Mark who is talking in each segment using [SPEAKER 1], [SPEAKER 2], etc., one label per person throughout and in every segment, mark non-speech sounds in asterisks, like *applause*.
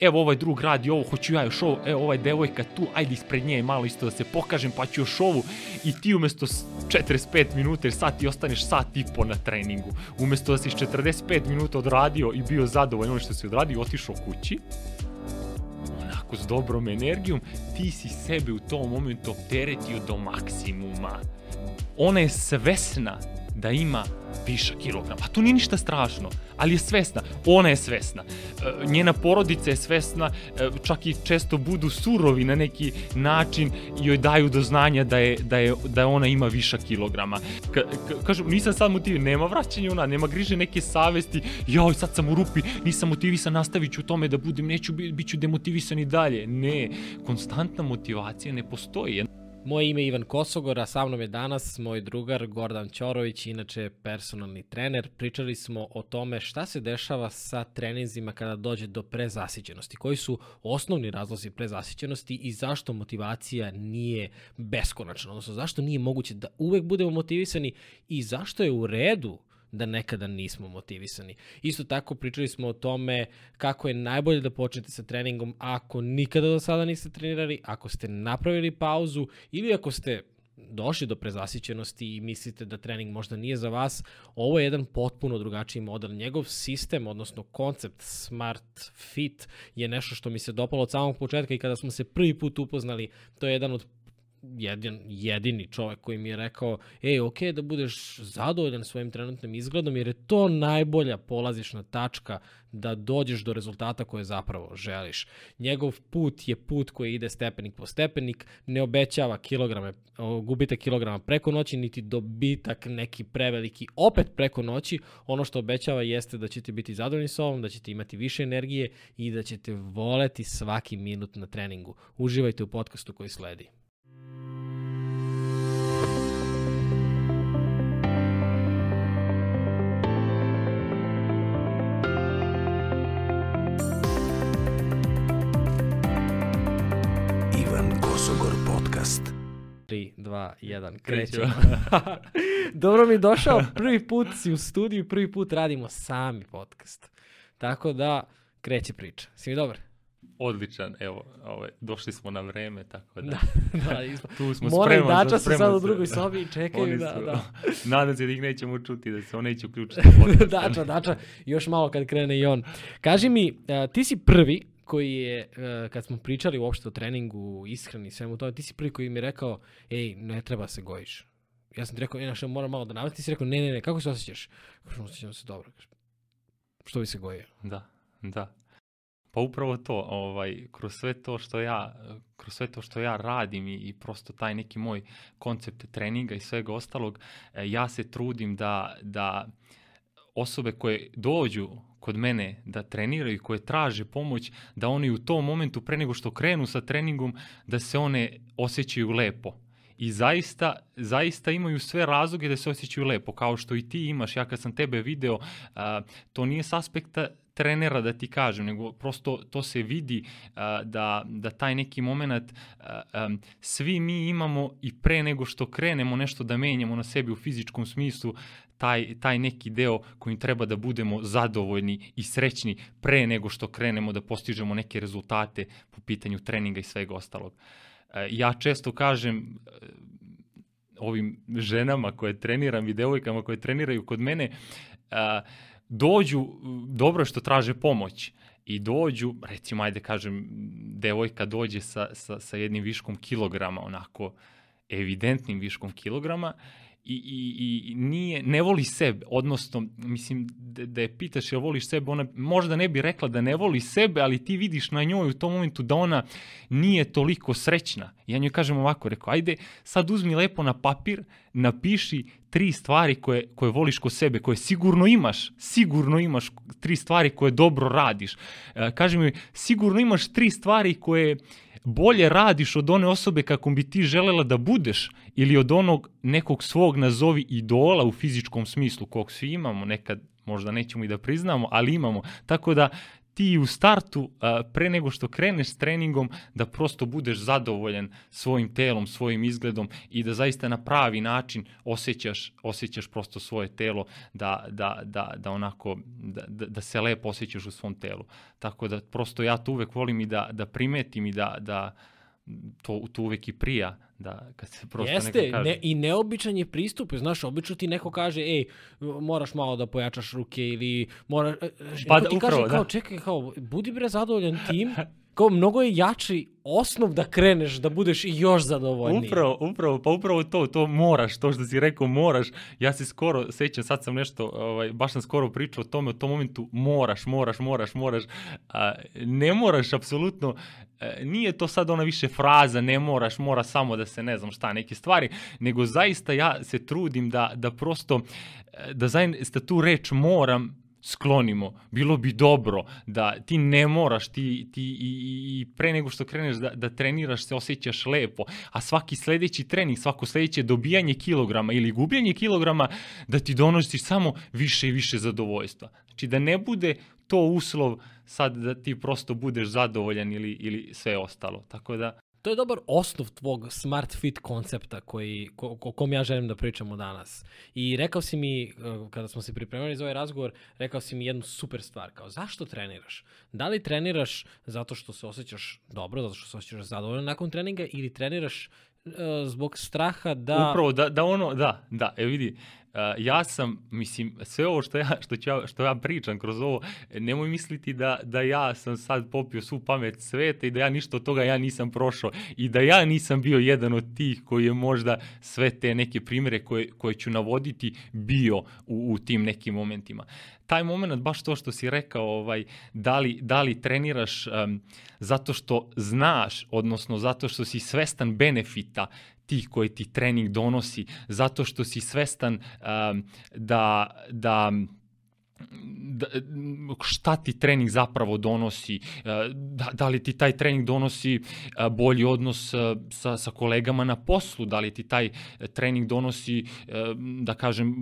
[SPEAKER 1] evo ovaj drug radi ovo, hoću ja još ovo, evo ovaj devojka tu, ajde ispred nje malo isto da se pokažem, pa ću još ovu i ti umesto 45 minuta ili sat ti ostaneš sat i po na treningu. Umesto da si 45 minuta odradio i bio zadovoljan što si odradio, otišao kući, onako s dobrom energijom, ti si sebe u tom momentu opteretio do maksimuma. Ona je svesna da ima viša kilograma. Pa to nije ništa strašno, ali je svesna. Ona je svesna. E, njena porodica je svesna, e, čak i često budu surovi na neki način i joj daju do znanja da je, da je, da ona ima viša kilograma. Ka, ka, kažem, nisam sad motiviran, nema vraćanja ona, nema griže neke savesti, joj, sad sam u rupi, nisam motivisan, nastavit ću u tome da budem, neću, bit ću demotivisan i dalje. Ne, konstantna motivacija ne postoji.
[SPEAKER 2] Moje ime je Ivan Kosogor, a sa mnom je danas moj drugar Gordan Ćorović, inače personalni trener. Pričali smo o tome šta se dešava sa treninzima kada dođe do prezasićenosti, koji su osnovni razlozi prezasićenosti i zašto motivacija nije beskonačna, odnosno zašto nije moguće da uvek budemo motivisani i zašto je u redu da nekada nismo motivisani. Isto tako pričali smo o tome kako je najbolje da počnete sa treningom ako nikada do sada niste trenirali, ako ste napravili pauzu ili ako ste došli do prezasićenosti i mislite da trening možda nije za vas, ovo je jedan potpuno drugačiji model. Njegov sistem, odnosno koncept Smart Fit je nešto što mi se dopalo od samog početka i kada smo se prvi put upoznali, to je jedan od jedin, jedini čovek koji mi je rekao, ej, ok, da budeš zadovoljan svojim trenutnim izgledom, jer je to najbolja polazišna tačka da dođeš do rezultata koje zapravo želiš. Njegov put je put koji ide stepenik po stepenik, ne obećava kilograme, gubite kilograma preko noći, niti dobitak neki preveliki opet preko noći. Ono što obećava jeste da ćete biti zadovoljni sa ovom, da ćete imati više energije i da ćete voleti svaki minut na treningu. Uživajte u podcastu koji sledi. 2, 1, krećemo. *laughs* Dobro mi došao, prvi put si u studiju, prvi put radimo sami podcast. Tako da, kreće priča. Si mi dobar?
[SPEAKER 1] Odličan, evo, ovaj, došli smo na vreme, tako da.
[SPEAKER 2] Da, *laughs* da
[SPEAKER 1] tu smo
[SPEAKER 2] Mora i
[SPEAKER 1] spremni.
[SPEAKER 2] Dača su sad u drugoj sobi i čekaju da,
[SPEAKER 1] su,
[SPEAKER 2] da. *laughs*
[SPEAKER 1] Nadam se da ih nećemo čuti, da se on neće uključiti.
[SPEAKER 2] dača, Dača, još malo kad krene i on. Kaži mi, uh, ti si prvi koji je, uh, kad smo pričali uopšte o treningu, ishrani i svemu tome, ti si prvi koji mi je rekao, ej, ne treba se gojiš. Ja sam ti rekao, e, što moram malo da navrati, ti si rekao, ne, ne, ne, kako se osjećaš? Kažem, osjećam se dobro. Što bi se gojio?
[SPEAKER 1] Da, da. Pa upravo to, ovaj, kroz sve to što ja, kroz sve to što ja radim i, i prosto taj neki moj koncept treninga i svega ostalog, e, ja se trudim da, da osobe koje dođu kod mene da treniraju koje traže pomoć, da oni u tom momentu pre nego što krenu sa treningom, da se one osjećaju lepo. I zaista, zaista imaju sve razloge da se osjećaju lepo, kao što i ti imaš. Ja kad sam tebe video, a, to nije s aspekta trenera da ti kažem, nego prosto to se vidi a, da, da taj neki moment a, a, svi mi imamo i pre nego što krenemo nešto da menjamo na sebi u fizičkom smislu, taj, taj neki deo kojim treba da budemo zadovoljni i srećni pre nego što krenemo da postižemo neke rezultate po pitanju treninga i svega ostalog. E, ja često kažem ovim ženama koje treniram i devojkama koje treniraju kod mene, e, dođu, dobro što traže pomoć, i dođu, recimo, ajde kažem, devojka dođe sa, sa, sa jednim viškom kilograma, onako evidentnim viškom kilograma i, i, i nije, ne voli sebe, odnosno, mislim, da, da je pitaš jel voliš sebe, ona možda ne bi rekla da ne voli sebe, ali ti vidiš na njoj u tom momentu da ona nije toliko srećna. Ja njoj kažem ovako, rekao, ajde, sad uzmi lepo na papir, napiši tri stvari koje, koje voliš ko sebe, koje sigurno imaš, sigurno imaš tri stvari koje dobro radiš. E, kaže mi, sigurno imaš tri stvari koje bolje radiš od one osobe kako bi ti želela da budeš ili od onog nekog svog nazovi idola u fizičkom smislu kog svi imamo, nekad možda nećemo i da priznamo, ali imamo. Tako da ti u startu, pre nego što kreneš s treningom, da prosto budeš zadovoljan svojim telom, svojim izgledom i da zaista na pravi način osjećaš, osjećaš prosto svoje telo, da, da, da, da onako, da, da, da se lepo osjećaš u svom telu. Tako da prosto ja to uvek volim i da, da primetim i da, da to, to uvek i prija, da kad se prosto
[SPEAKER 2] Jeste,
[SPEAKER 1] neko kaže.
[SPEAKER 2] ne, i neobičan je pristup. Znaš, obično ti neko kaže, ej, moraš malo da pojačaš ruke ili moraš... e,
[SPEAKER 1] Pa
[SPEAKER 2] neko
[SPEAKER 1] da,
[SPEAKER 2] ti
[SPEAKER 1] upravo,
[SPEAKER 2] kaže, kao,
[SPEAKER 1] da.
[SPEAKER 2] čekaj, kao, budi bre zadovoljan tim, *laughs* kao, mnogo je jači osnov da kreneš, da budeš još zadovoljniji.
[SPEAKER 1] Upravo, upravo, pa upravo to, to moraš, to što si rekao moraš. Ja se skoro sećam, sad sam nešto, ovaj, baš sam skoro pričao o tome, o tom momentu moraš, moraš, moraš, moraš. A, ne moraš, apsolutno, e, nije to sad ona više fraza, ne moraš, mora samo da se ne znam šta, neke stvari, nego zaista ja se trudim da, da prosto, e, da zaista tu reč moram sklonimo. Bilo bi dobro da ti ne moraš, ti, ti i, i- pre nego što kreneš da, da treniraš se osjećaš lepo, a svaki sledeći trening, svako sledeće dobijanje kilograma ili gubljenje kilograma da ti donosi samo više i više zadovoljstva. Znači da ne bude to uslov sad da ti prosto budeš zadovoljan ili, ili sve ostalo. Tako da,
[SPEAKER 2] To je dobar osnov tvog smart fit koncepta koji, ko, o kom ja želim da pričamo danas. I rekao si mi, eh, kada smo se pripremali za ovaj razgovor, rekao si mi jednu super stvar, kao zašto treniraš? Da li treniraš zato što se osjećaš dobro, zato što se osjećaš zadovoljan nakon treninga ili treniraš eh, zbog straha da...
[SPEAKER 1] Upravo, da, da ono, da, da, evo vidi, ja sam, mislim, sve ovo što ja, što, ću što ja pričam kroz ovo, nemoj misliti da, da ja sam sad popio svu pamet sveta i da ja ništa od toga ja nisam prošao i da ja nisam bio jedan od tih koji je možda sve te neke primere koje, koje ću navoditi bio u, u tim nekim momentima. Taj moment, baš to što si rekao, ovaj, da, li, da li treniraš um, zato što znaš, odnosno zato što si svestan benefita tih koji ti trening donosi, zato što si svestan um, da, da da, šta ti trening zapravo donosi, e, da, da li ti taj trening donosi e, bolji odnos e, sa, sa kolegama na poslu, da li ti taj trening donosi, da kažem,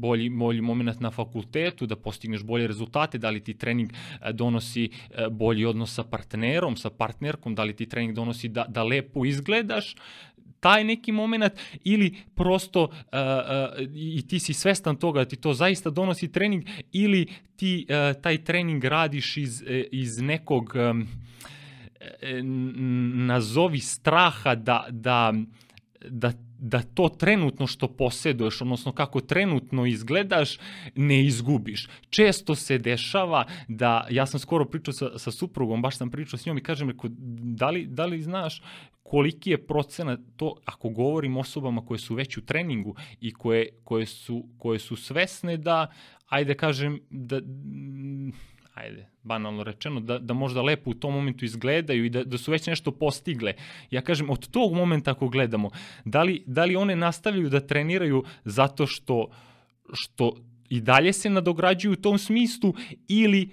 [SPEAKER 1] bolji, bolji moment na fakultetu, da postigneš bolje rezultate, da li ti trening donosi bolji odnos sa partnerom, sa partnerkom, da li ti trening donosi da, da lepo izgledaš, taj neki moment ili prosto uh, uh, i ti si svestan toga da ti to zaista donosi trening ili ti uh, taj trening radiš iz, e, iz nekog um, e, nazovi straha da, da, da da to trenutno što posjeduješ, odnosno kako trenutno izgledaš, ne izgubiš. Često se dešava da, ja sam skoro pričao sa, sa suprugom, baš sam pričao s njom i kažem, reko, da li, da li znaš koliki je procenat to, ako govorim osobama koje su već u treningu i koje, koje, su, koje su svesne da, ajde kažem, da, ajde, banalno rečeno, da, da možda lepo u tom momentu izgledaju i da, da su već nešto postigle. Ja kažem, od tog momenta ako gledamo, da li, da li one nastavljaju da treniraju zato što, što i dalje se nadograđuju u tom smislu ili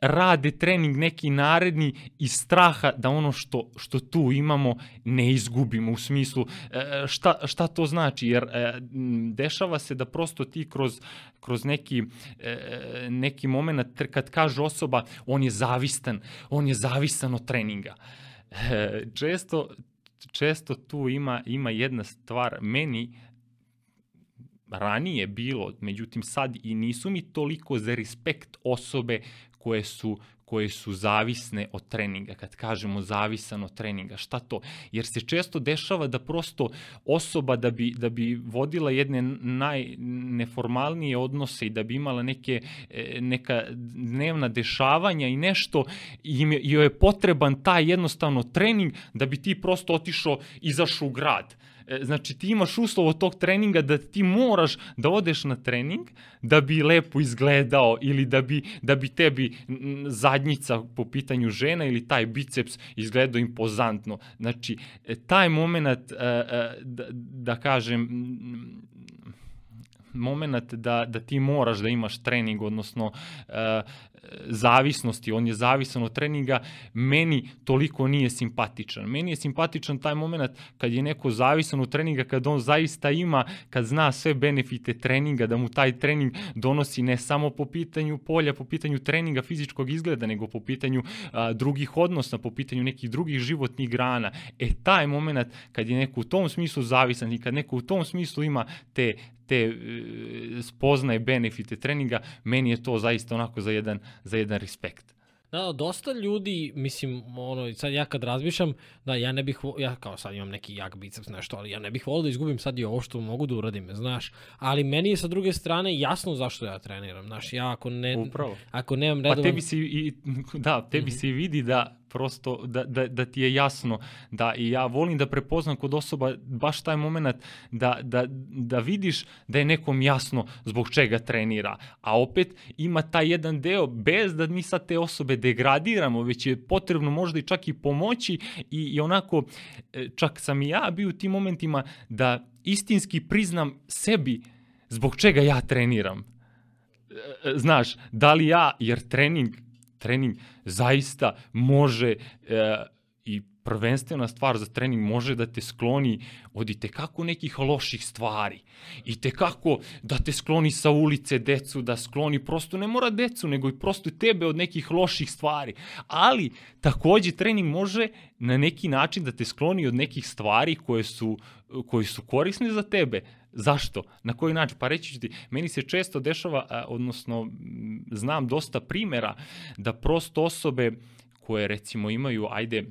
[SPEAKER 1] rade trening neki naredni iz straha da ono što, što tu imamo ne izgubimo u smislu e, šta, šta to znači jer e, dešava se da prosto ti kroz, kroz neki, e, neki moment kad kaže osoba on je zavistan, on je zavistan od treninga. Često, često tu ima, ima jedna stvar, meni ranije bilo, međutim sad i nisu mi toliko za respekt osobe koje su koje su zavisne od treninga. Kad kažemo zavisan od treninga, šta to? Jer se često dešava da prosto osoba da bi, da bi vodila jedne najneformalnije odnose i da bi imala neke, e, neka dnevna dešavanja i nešto, im je, joj je potreban taj jednostavno trening da bi ti prosto otišao, izašao u grad znači ti imaš uslov od tog treninga da ti moraš da odeš na trening da bi lepo izgledao ili da bi, da bi tebi zadnjica po pitanju žena ili taj biceps izgledao impozantno. Znači, e, taj moment, e, da, da kažem, moment da, da ti moraš da imaš trening, odnosno zavisnosti, on je zavisan od treninga, meni toliko nije simpatičan. Meni je simpatičan taj moment kad je neko zavisan od treninga, kad on zaista ima, kad zna sve benefite treninga, da mu taj trening donosi ne samo po pitanju polja, po pitanju treninga fizičkog izgleda, nego po pitanju a, drugih odnosa, po pitanju nekih drugih životnih grana. E taj moment kad je neko u tom smislu zavisan i kad neko u tom smislu ima te te e, spoznaje benefite treninga, meni je to zaista onako za jedan, za jedan respekt.
[SPEAKER 2] Da, dosta ljudi, mislim, ono, sad ja kad razmišljam, da ja ne bih, ja kao sad imam neki jak biceps, nešto, ali ja ne bih volio da izgubim sad i ovo što mogu da uradim, znaš, ali meni je sa druge strane jasno zašto ja treniram, znaš, ja ako ne,
[SPEAKER 1] Upravo.
[SPEAKER 2] ako nemam redovan...
[SPEAKER 1] Pa tebi se i, da, tebi mm -hmm. se vidi da prosto da, da, da ti je jasno da i ja volim da prepoznam kod osoba baš taj moment da, da, da vidiš da je nekom jasno zbog čega trenira, a opet ima taj jedan deo bez da mi sad te osobe degradiramo, već je potrebno možda i čak i pomoći i, i onako e, čak sam i ja bio u tim momentima da istinski priznam sebi zbog čega ja treniram. E, e, znaš, da li ja, jer trening trening zaista može e, i prvenstvena stvar za trening može da te skloni od i tekako nekih loših stvari. I tekako da te skloni sa ulice decu, da skloni prosto ne mora decu, nego i prosto tebe od nekih loših stvari. Ali takođe trening može na neki način da te skloni od nekih stvari koje su, koje su korisne za tebe. Zašto? Na koji način? Pa reći ću ti, meni se često dešava, odnosno znam dosta primera da prosto osobe koje recimo imaju, ajde,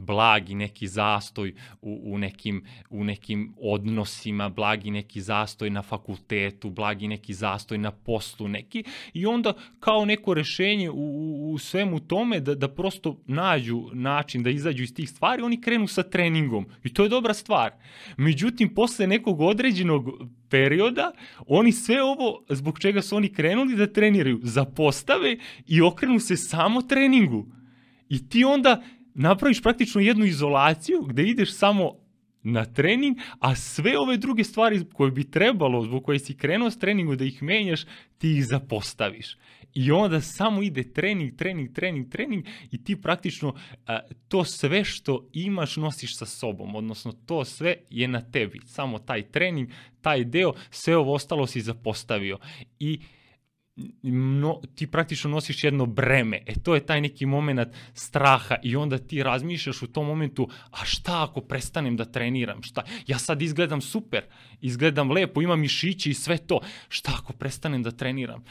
[SPEAKER 1] blagi neki zastoj u, u, nekim, u nekim odnosima, blagi neki zastoj na fakultetu, blagi neki zastoj na poslu neki i onda kao neko rešenje u, u, u svemu tome da, da prosto nađu način da izađu iz tih stvari, oni krenu sa treningom i to je dobra stvar. Međutim, posle nekog određenog perioda, oni sve ovo zbog čega su oni krenuli da treniraju, zapostave i okrenu se samo treningu. I ti onda napraviš praktično jednu izolaciju gde ideš samo na trening, a sve ove druge stvari koje bi trebalo, zbog koje si krenuo s treningu da ih menjaš, ti ih zapostaviš. I onda samo ide trening, trening, trening, trening i ti praktično a, to sve što imaš nosiš sa sobom, odnosno to sve je na tebi. Samo taj trening, taj deo, sve ovo ostalo si zapostavio. I no, ti praktično nosiš jedno breme. E to je taj neki moment straha i onda ti razmišljaš u tom momentu, a šta ako prestanem da treniram? Šta? Ja sad izgledam super, izgledam lepo, imam mišići i sve to. Šta ako prestanem da treniram?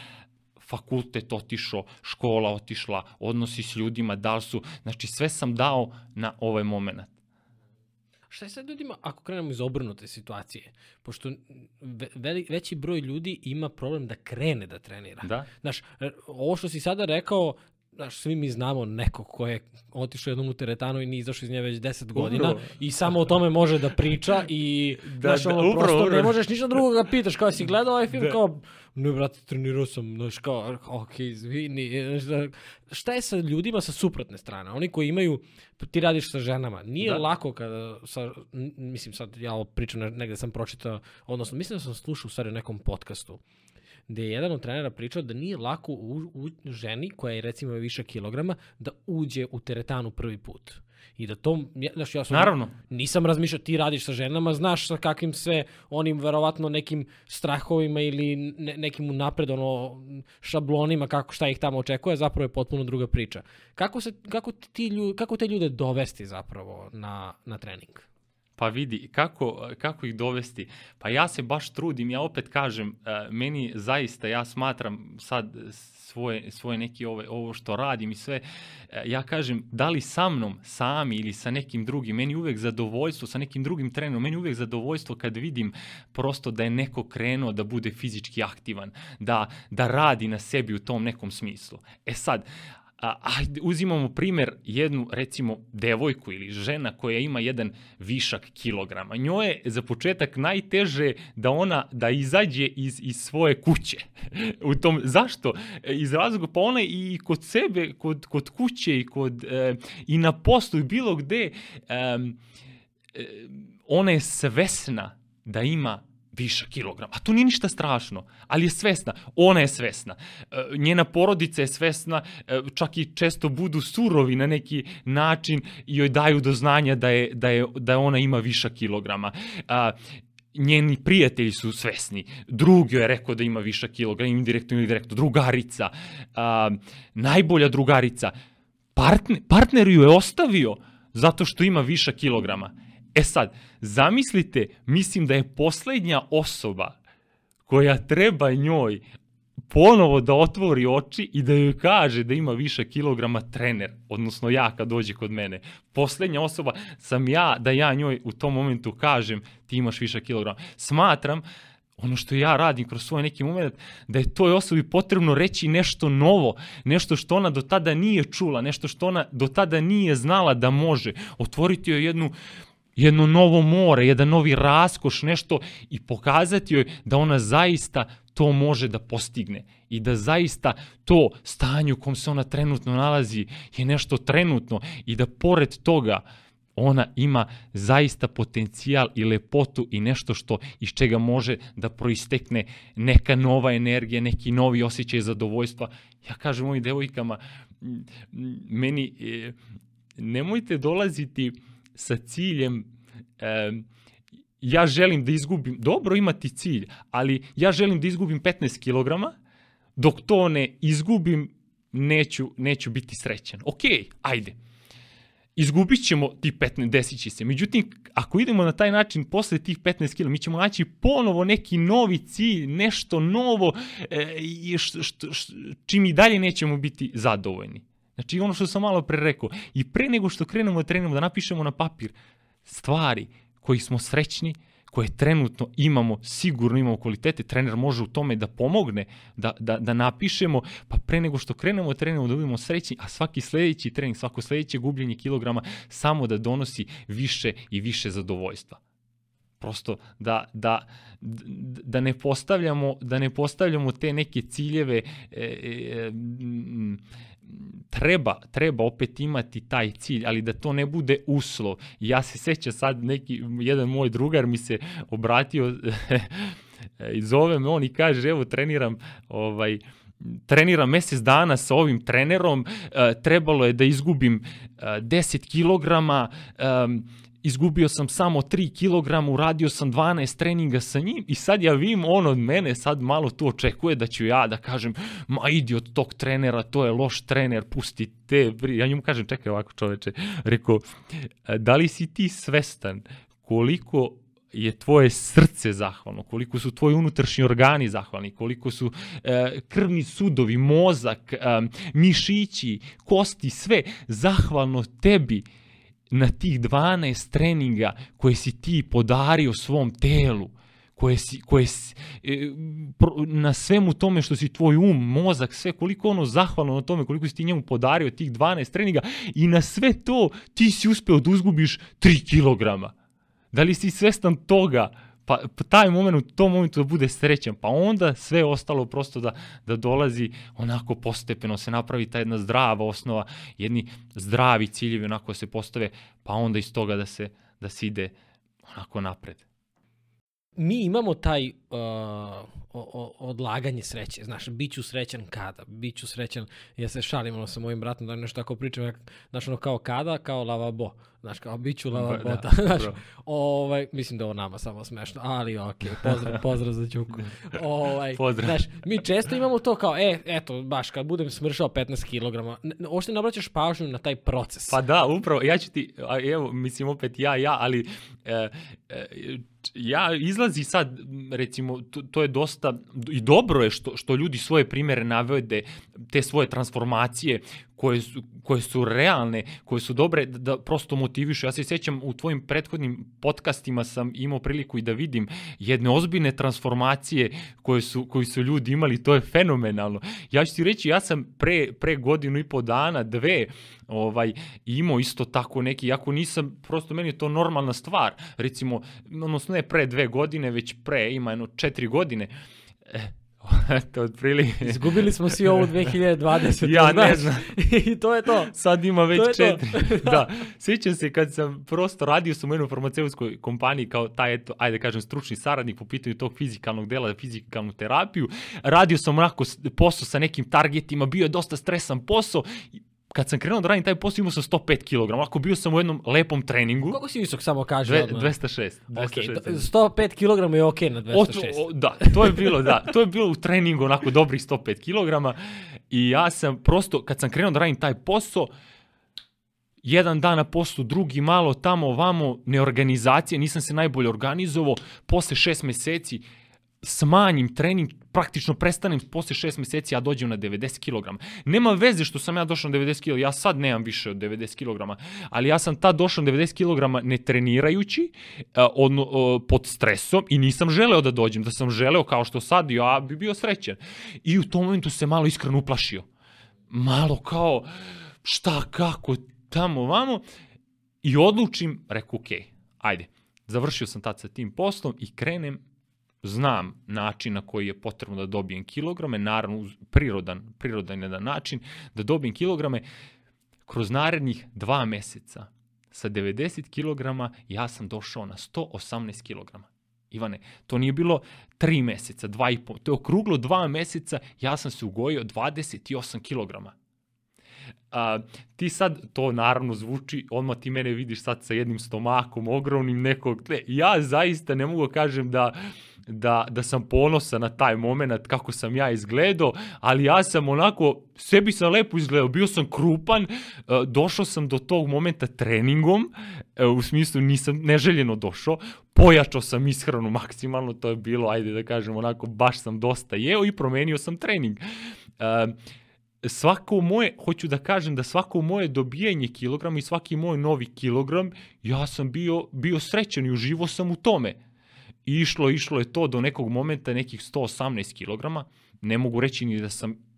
[SPEAKER 1] fakultet otišao, škola otišla, odnosi s ljudima, da li su, znači sve sam dao na ovaj moment.
[SPEAKER 2] Šta je sad ljudima ako krenemo iz obrnute situacije? Pošto ve, veći broj ljudi ima problem da krene da trenira.
[SPEAKER 1] Da.
[SPEAKER 2] Znaš, ovo što si sada rekao, znaš, svi mi znamo nekog ko je otišao jednom u teretanu i nije izašao iz nje već 10 godina upravo. i samo o tome može da priča i da, znaš, ono, da, upravo, prosto upravo. ne možeš ništa drugo da pitaš, kao si gledao ovaj film, da. kao, ne brate, trenirao sam, znaš, kao, ok, izvini, znaš, šta je sa ljudima sa suprotne strane, oni koji imaju, ti radiš sa ženama, nije da. lako kada, sa, mislim sad, ja ovo pričam, negde sam pročitao, odnosno, mislim da sam slušao u stvari u nekom podcastu, gde je jedan od trenera pričao da nije lako u, u ženi koja je recimo više kilograma da uđe u teretanu prvi put. I da to, znaš, ja sam,
[SPEAKER 1] Naravno.
[SPEAKER 2] nisam razmišljao, ti radiš sa ženama, znaš sa kakvim se onim verovatno nekim strahovima ili ne, nekim napred ono šablonima kako šta ih tamo očekuje, zapravo je potpuno druga priča. Kako se kako ti ljudi, kako te ljude dovesti zapravo na na trening?
[SPEAKER 1] Pa vidi, kako, kako ih dovesti? Pa ja se baš trudim, ja opet kažem, e, meni zaista, ja smatram sad svoje, svoje neki ove, ovo što radim i sve, e, ja kažem, da li sa mnom, sami ili sa nekim drugim, meni uvek zadovoljstvo, sa nekim drugim trenerom, meni uvek zadovoljstvo kad vidim prosto da je neko krenuo da bude fizički aktivan, da, da radi na sebi u tom nekom smislu. E sad, a, ajde, uzimamo primer jednu, recimo, devojku ili žena koja ima jedan višak kilograma. Njoj je za početak najteže da ona, da izađe iz, iz svoje kuće. *laughs* U tom, zašto? Iz razloga, pa ona i kod sebe, kod, kod kuće i, kod, e, i na poslu i bilo gde, e, e, ona je svesna da ima viša kilograma. A to nije ništa strašno, ali je svesna. Ona je svesna. E, njena porodica je svesna, e, čak i često budu surovi na neki način i joj daju do znanja da, je, da, je, da ona ima viša kilograma. Njeni prijatelji su svesni. Drug joj je rekao da ima viša kilograma, indirektno ili direktno. Drugarica, najbolja drugarica. Partner, partner ju je ostavio zato što ima viša kilograma. E sad, zamislite, mislim da je poslednja osoba koja treba njoj ponovo da otvori oči i da joj kaže da ima više kilograma trener, odnosno ja kad dođe kod mene. Poslednja osoba sam ja da ja njoj u tom momentu kažem ti imaš više kilograma. Smatram ono što ja radim kroz svoj neki moment, da je toj osobi potrebno reći nešto novo, nešto što ona do tada nije čula, nešto što ona do tada nije znala da može, otvoriti joj jednu jedno novo more, jedan novi raskoš, nešto i pokazati joj da ona zaista to može da postigne i da zaista to stanje u kom se ona trenutno nalazi je nešto trenutno i da pored toga ona ima zaista potencijal i lepotu i nešto što iz čega može da proistekne neka nova energija, neki novi osjećaj zadovoljstva. Ja kažem mojim devojkama, meni e, nemojte dolaziti sa ciljem e, ja želim da izgubim, dobro imati cilj, ali ja želim da izgubim 15 kg, dok to ne izgubim, neću, neću biti srećan. Ok, ajde. Izgubit ćemo ti 15, desit će se. Međutim, ako idemo na taj način posle tih 15 kg, mi ćemo naći ponovo neki novi cilj, nešto novo, e, š, š, š, čim i dalje nećemo biti zadovoljni. Znači ono što sam malo pre rekao, i pre nego što krenemo da trenemo, da napišemo na papir stvari koji smo srećni, koje trenutno imamo, sigurno imamo kvalitete, trener može u tome da pomogne, da, da, da napišemo, pa pre nego što krenemo trenemo da budemo srećni, a svaki sledeći trening, svako sledeće gubljenje kilograma samo da donosi više i više zadovoljstva. Prosto da, da, da ne postavljamo da ne postavljamo te neke ciljeve e, e, treba, treba opet imati taj cilj, ali da to ne bude uslov. Ja se sećam sad neki, jedan moj drugar mi se obratio *laughs* i zove me on i kaže evo treniram ovaj, treniram mesec dana sa ovim trenerom, e, trebalo je da izgubim 10 e, kilograma, izgubio sam samo 3 kg, uradio sam 12 treninga sa njim i sad ja vidim on od mene sad malo tu očekuje da ću ja da kažem ma idi od tog trenera, to je loš trener, pusti te. Ja njemu kažem čekaj ovako čoveče, rekao da li si ti svestan koliko je tvoje srce zahvalno, koliko su tvoji unutrašnji organi zahvalni, koliko su e, krvni sudovi, mozak, e, mišići, kosti, sve zahvalno tebi na tih 12 treninga koje si ti podario svom telu, koje si, koje si, e, na svemu tome što si tvoj um, mozak, sve, koliko ono zahvalno na tome, koliko si ti njemu podario tih 12 treninga i na sve to ti si uspeo da uzgubiš 3 kilograma. Da li si svestan toga? Pa, pa taj moment, u tom momentu da bude srećan, pa onda sve ostalo prosto da, da dolazi onako postepeno, se napravi ta jedna zdrava osnova, jedni zdravi ciljevi onako se postave, pa onda iz toga da se, da se ide onako napred.
[SPEAKER 2] Mi imamo taj uh, o, o, odlaganje sreće, znaš, bit ću srećan kada, bit ću srećan, ja se šalim ono sa mojim bratom da nešto tako pričam, znaš, ono kao kada, kao lavabo, znaš, kao bit ću lavabo, da, da, *laughs* znaš, ovaj, mislim da ovo nama samo smešno, ali okej, okay, pozdrav, *laughs* pozdrav za Ćuku. ovaj, pozdrav. Znaš, mi često imamo to kao, e, eto, baš, kad budem smršao 15 kg, ošte ne obraćaš pažnju na taj proces.
[SPEAKER 1] Pa da, upravo, ja ću ti, evo, mislim opet ja, ja, ali e, e, ja izlazi sad, recimo, to, to je dosta, i dobro je što, što ljudi svoje primere navede, te svoje transformacije koje su, koje su realne, koje su dobre, da, da prosto motivišu. Ja se sjećam u tvojim prethodnim podcastima sam imao priliku i da vidim jedne ozbiljne transformacije koje su, koji su ljudi imali, to je fenomenalno. Ja ću ti reći, ja sam pre, pre godinu i po dana, dve, ovaj, imao isto tako neki, jako nisam, prosto meni je to normalna stvar, recimo, odnosno ne pre dve godine, već pre, ima jedno četiri godine, eh, Eto, otprilike.
[SPEAKER 2] Izgubili smo svi ovu 2020.
[SPEAKER 1] Ja ne znam. *laughs*
[SPEAKER 2] I to je to.
[SPEAKER 1] Sad ima već
[SPEAKER 2] To
[SPEAKER 1] četiri. *laughs* da. Sjećam se kad sam prosto radio sam u jednoj farmaceutskoj kompaniji kao taj, eto, ajde da kažem, stručni saradnik po pitanju tog fizikalnog dela, fizikalnu terapiju. Radio sam onako posao sa nekim targetima, bio je dosta stresan posao. Kad sam krenuo da radim taj posao imao sam 105 kg. Onako bio sam u jednom lepom treningu.
[SPEAKER 2] Koliko si visok samo kaže
[SPEAKER 1] Dve,
[SPEAKER 2] odmah?
[SPEAKER 1] 206.
[SPEAKER 2] Ok,
[SPEAKER 1] 206.
[SPEAKER 2] do- 105 kg je okej na 206.
[SPEAKER 1] O, o, da, to je bilo, da, to je bilo u treningu onako dobrih 105 kg i ja sam prosto, kad sam krenuo da radim taj posao, jedan dan na poslu, drugi malo tamo, ovamo, neorganizacije, nisam se najbolje organizovao, posle šest meseci smanjim trening, praktično prestanem posle šest meseci, ja dođem na 90 kg. Nema veze što sam ja došao na 90 kg, ja sad nemam više od 90 kg, ali ja sam tad došao na 90 kg ne trenirajući, odno, pod stresom i nisam želeo da dođem, da sam želeo kao što sad, ja bi bio srećen. I u tom momentu se malo iskreno uplašio. Malo kao, šta, kako, tamo, vamo. I odlučim, reku, ok, ajde. Završio sam tad sa tim poslom i krenem znam način na koji je potrebno da dobijem kilograme, naravno prirodan, prirodan jedan način da dobijem kilograme. Kroz narednih dva meseca sa 90 kg ja sam došao na 118 kg. Ivane, to nije bilo tri meseca, dva i po, to je okruglo dva meseca, ja sam se ugojio 28 kg. A, ti sad, to naravno zvuči, odmah ti mene vidiš sad sa jednim stomakom ogromnim nekog, ne, ja zaista ne mogu da kažem da, da, da sam ponosan na taj moment kako sam ja izgledao, ali ja sam onako, sebi sam lepo izgledao, bio sam krupan, e, došao sam do tog momenta treningom, e, u smislu nisam neželjeno došao, pojačao sam ishranu maksimalno, to je bilo, ajde da kažem, onako, baš sam dosta jeo i promenio sam trening. E, svako moje, hoću da kažem da svako moje dobijanje kilograma i svaki moj novi kilogram, ja sam bio, bio srećan i uživo sam u tome. I išlo, išlo je to do nekog momenta nekih 118 kilograma. Ne mogu reći ni da sam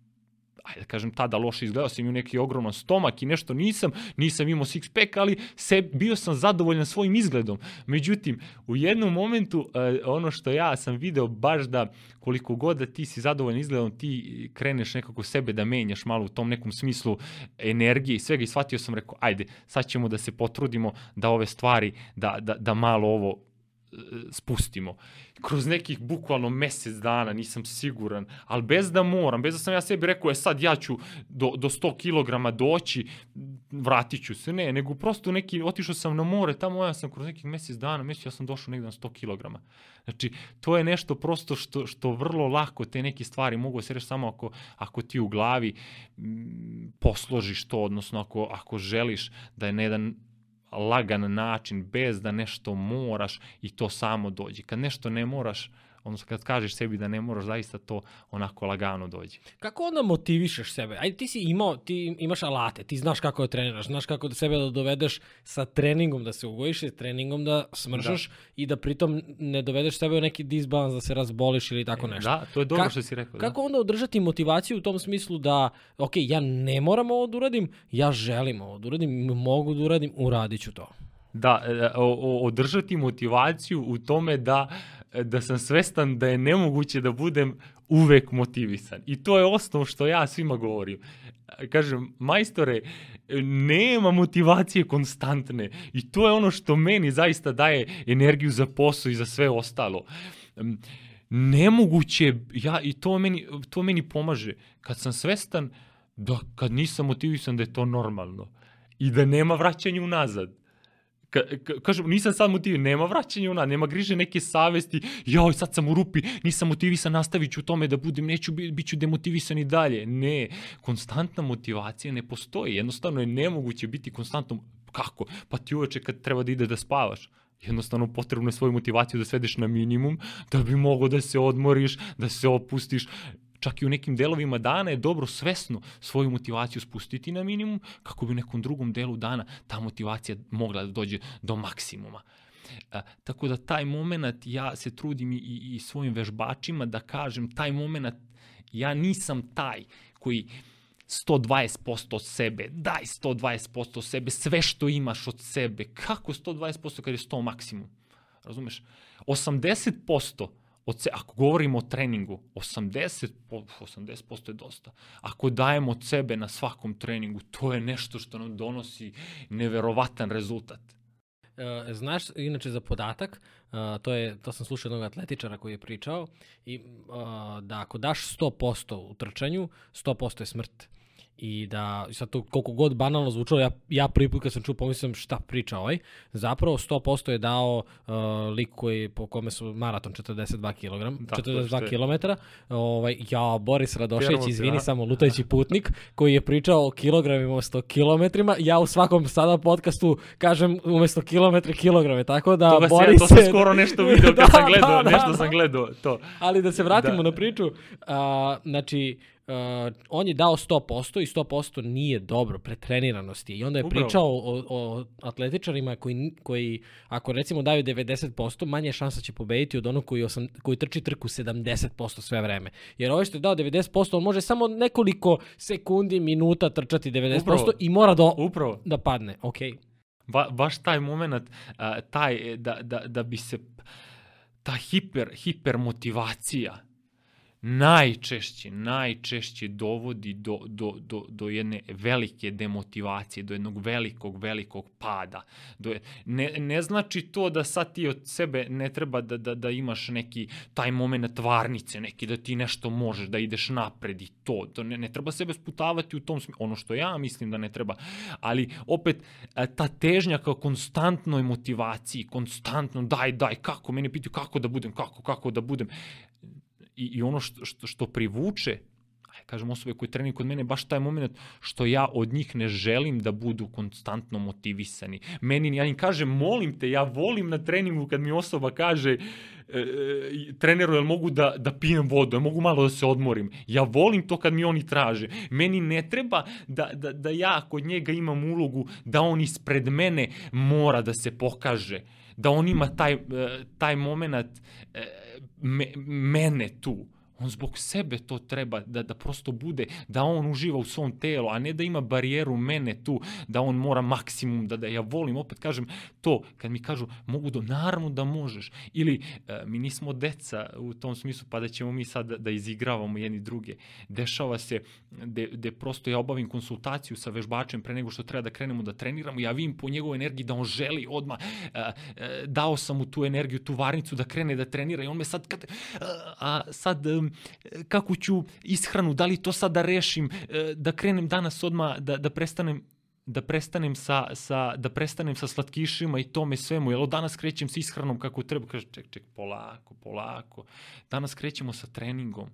[SPEAKER 1] ajde kažem, tada loše izgledao sam imao neki ogroman stomak i nešto nisam, nisam imao six pack, ali se, bio sam zadovoljan svojim izgledom. Međutim, u jednom momentu, e, ono što ja sam video baš da koliko god da ti si zadovoljan izgledom, ti kreneš nekako sebe da menjaš malo u tom nekom smislu energije i svega i shvatio sam, rekao, ajde, sad ćemo da se potrudimo da ove stvari, da, da, da malo ovo spustimo. Kroz nekih bukvalno mesec dana, nisam siguran, ali bez da moram, bez da sam ja sebi rekao, je sad ja ću do, do 100 kg doći, vratit ću se, ne, nego prosto neki, otišao sam na more, tamo ja sam kroz nekih mesec dana, mesec ja sam došao negde na 100 kg. Znači, to je nešto prosto što, što vrlo lako te neke stvari mogu da se reći samo ako, ako ti u glavi posložiš to, odnosno ako, ako želiš da je na jedan lagan način, bez da nešto moraš i to samo dođe. Kad nešto ne moraš, odnosno kad kažeš sebi da ne moraš, zaista to onako lagano dođe.
[SPEAKER 2] Kako onda motivišeš sebe? Ajde, ti si imao, ti imaš alate, ti znaš kako da treniraš, znaš kako da sebe da dovedeš sa treningom da se ugojiš, sa treningom da smržaš da. i da pritom ne dovedeš sebe u neki disbalans da se razboliš ili tako nešto.
[SPEAKER 1] Da, to je dobro
[SPEAKER 2] Ka-
[SPEAKER 1] što si rekao.
[SPEAKER 2] Kako onda održati motivaciju u tom smislu da, ok, ja ne moram ovo da uradim, ja želim ovo da uradim, mogu da uradim, uradit ću to.
[SPEAKER 1] Da, e, o, o, održati motivaciju u tome da, da sam svestan da je nemoguće da budem uvek motivisan. I to je osnov što ja svima govorim. Kažem, majstore, nema motivacije konstantne i to je ono što meni zaista daje energiju za posao i za sve ostalo. Em, Nemoguće, ja, i to meni, to meni pomaže, kad sam svestan da kad nisam motivisan da je to normalno i da nema vraćanja unazad. Ka, ka, kažem, nisam sad motivisan, nema vraćanja unazad, nema griže neke savesti, joj, sad sam u rupi, nisam motivisan, nastavit ću u tome da budem, neću, bi- bit ću demotivisan i dalje. Ne, konstantna motivacija ne postoji, jednostavno je nemoguće biti konstantno, kako? Pa ti uveče kad treba da ide da spavaš, jednostavno potrebno je svoju motivaciju da svedeš na minimum, da bi mogo da se odmoriš, da se opustiš, čak i u nekim delovima dana je dobro svesno svoju motivaciju spustiti na minimum, kako bi u nekom drugom delu dana ta motivacija mogla da dođe do maksimuma. A, tako da taj moment ja se trudim i, i svojim vežbačima da kažem taj moment ja nisam taj koji 120% od sebe, daj 120% od sebe, sve što imaš od sebe. Kako 120% kad je 100 maksimum? Razumeš? 80% od se, ako govorimo o treningu, 80, po- 80% je dosta. Ako dajemo od sebe na svakom treningu, to je nešto što nam donosi neverovatan rezultat.
[SPEAKER 2] E, znaš, inače za podatak, uh, to, je, to sam slušao jednog atletičara koji je pričao, i, uh, da ako daš 100% u trčanju, 100% je smrt. I da, sad to koliko god banalno zvučalo, ja, ja prvi put kad sam čuo pomislim šta priča ovaj, zapravo 100% je dao uh, lik koji, po kome su maraton 42 kg,
[SPEAKER 1] Tako
[SPEAKER 2] 42
[SPEAKER 1] je.
[SPEAKER 2] km, ovaj, ja, Boris Radošević, izvini
[SPEAKER 1] a?
[SPEAKER 2] samo, lutajući putnik, koji je pričao o kilogramima umesto kilometrima, ja u svakom sada podcastu kažem umesto kilometre kilograme, tako da
[SPEAKER 1] Toga sam, ja,
[SPEAKER 2] Boris...
[SPEAKER 1] to sam skoro nešto video *laughs* kad
[SPEAKER 2] Da,
[SPEAKER 1] sam gledao,
[SPEAKER 2] da, da,
[SPEAKER 1] nešto
[SPEAKER 2] da.
[SPEAKER 1] sam gledao to.
[SPEAKER 2] Ali da se vratimo
[SPEAKER 1] Da.
[SPEAKER 2] na priču, a, znači, a, on je dao 100% i 100% nije dobro, pretreniranost je. I onda je
[SPEAKER 1] Upravo.
[SPEAKER 2] pričao o, o atletičarima koji, koji, ako recimo daju 90%, manje je šansa će pobediti od onog koji, osam, koji trči trku 70% sve vreme. Jer ovaj što je dao 90%, on može samo nekoliko sekundi, minuta trčati 90%
[SPEAKER 1] Upravo.
[SPEAKER 2] i mora da,
[SPEAKER 1] Upravo.
[SPEAKER 2] da padne. Okej.
[SPEAKER 1] Ba, baš taj moment, a, taj, da, da, da bi se, ta hiper, hipermotivacija najčešće, najčešće dovodi do, do, do, do jedne velike demotivacije, do jednog velikog, velikog pada. Do, ne, ne znači to da sad ti od sebe ne treba da, da, da imaš neki taj moment varnice, neki da ti nešto možeš, da ideš napred i to. to ne, ne treba sebe sputavati u tom smislu. Ono što ja mislim da ne treba. Ali opet, e, ta težnja kao konstantnoj motivaciji, konstantno daj, daj, kako, mene pitaju kako da budem, kako, kako da budem. I, i ono što, što, što privuče, aj kažem osobe koje trenuju kod mene, baš taj moment što ja od njih ne želim da budu konstantno motivisani. Meni, ja im kažem, molim te, ja volim na treningu kad mi osoba kaže, e, e, treneru, jel mogu da, da pijem vodu, jel mogu malo da se odmorim. Ja volim to kad mi oni traže. Meni ne treba da, da, da ja kod njega imam ulogu da on ispred mene mora da se pokaže da on ima taj, e, taj moment me, mene tu. On zbog sebe to treba da, da prosto bude, da on uživa u svom telu, a ne da ima barijeru mene tu, da on mora maksimum, da, da ja volim, opet kažem to, kad mi kažu mogu da, naravno da možeš, ili e, mi nismo deca u tom smislu, pa da ćemo mi sad da, da izigravamo jedni druge. Dešava se da da prosto ja obavim konsultaciju sa vežbačem pre nego što treba da krenemo da treniramo, ja vidim po njegovoj energiji da on želi odmah, e, e, dao sam mu tu energiju, tu varnicu da krene da trenira i on me sad, kad, a, a sad, em, kako ću ishranu, da li to sad da rešim, e, da krenem danas odmah, da, da prestanem da prestanem sa, sa, da prestanem sa slatkišima i tome svemu, jel danas krećem sa ishranom kako treba, kaže, ček, ček, polako, polako, danas krećemo sa treningom,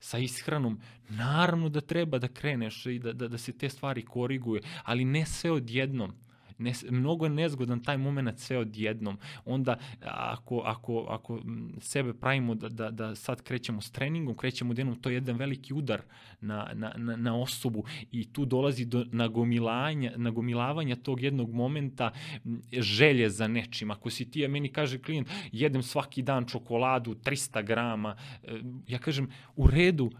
[SPEAKER 1] sa ishranom, naravno da treba da kreneš i da, da, da se te stvari koriguje, ali ne sve odjednom. Ne, mnogo je nezgodan taj moment sve odjednom. Onda ako, ako, ako sebe pravimo da, da, da sad krećemo s treningom, krećemo odjednom, to je jedan veliki udar na, na, na, na osobu i tu dolazi do nagomilanja, nagomilavanja tog jednog momenta želje za nečim. Ako si ti, a meni kaže klijent, jedem svaki dan čokoladu, 300 grama, e, ja kažem, u redu,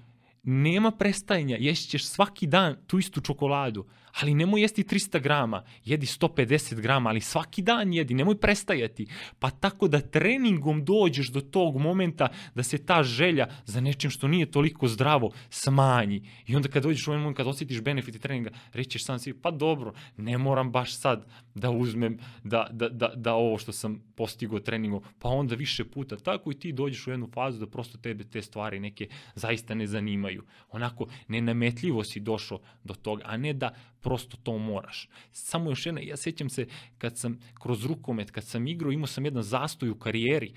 [SPEAKER 1] nema prestajanja, jesti ćeš svaki dan tu istu čokoladu, ali nemoj jesti 300 grama, jedi 150 grama, ali svaki dan jedi, nemoj prestajati. Pa tako da treningom dođeš do tog momenta da se ta želja za nečim što nije toliko zdravo smanji. I onda kad dođeš u ovaj moment, kad osjetiš benefite treninga, rećeš sam si, pa dobro, ne moram baš sad da uzmem da, da, da, da ovo što sam postigao treningom, pa onda više puta. Tako i ti dođeš u jednu fazu da prosto tebe te stvari neke zaista ne zanimaju. Onako, nenametljivo si došao do toga, a ne da prosto to moraš. Samo još jedna, ja sjećam se kad sam kroz rukomet, kad sam igrao, imao sam jedan zastoj u karijeri,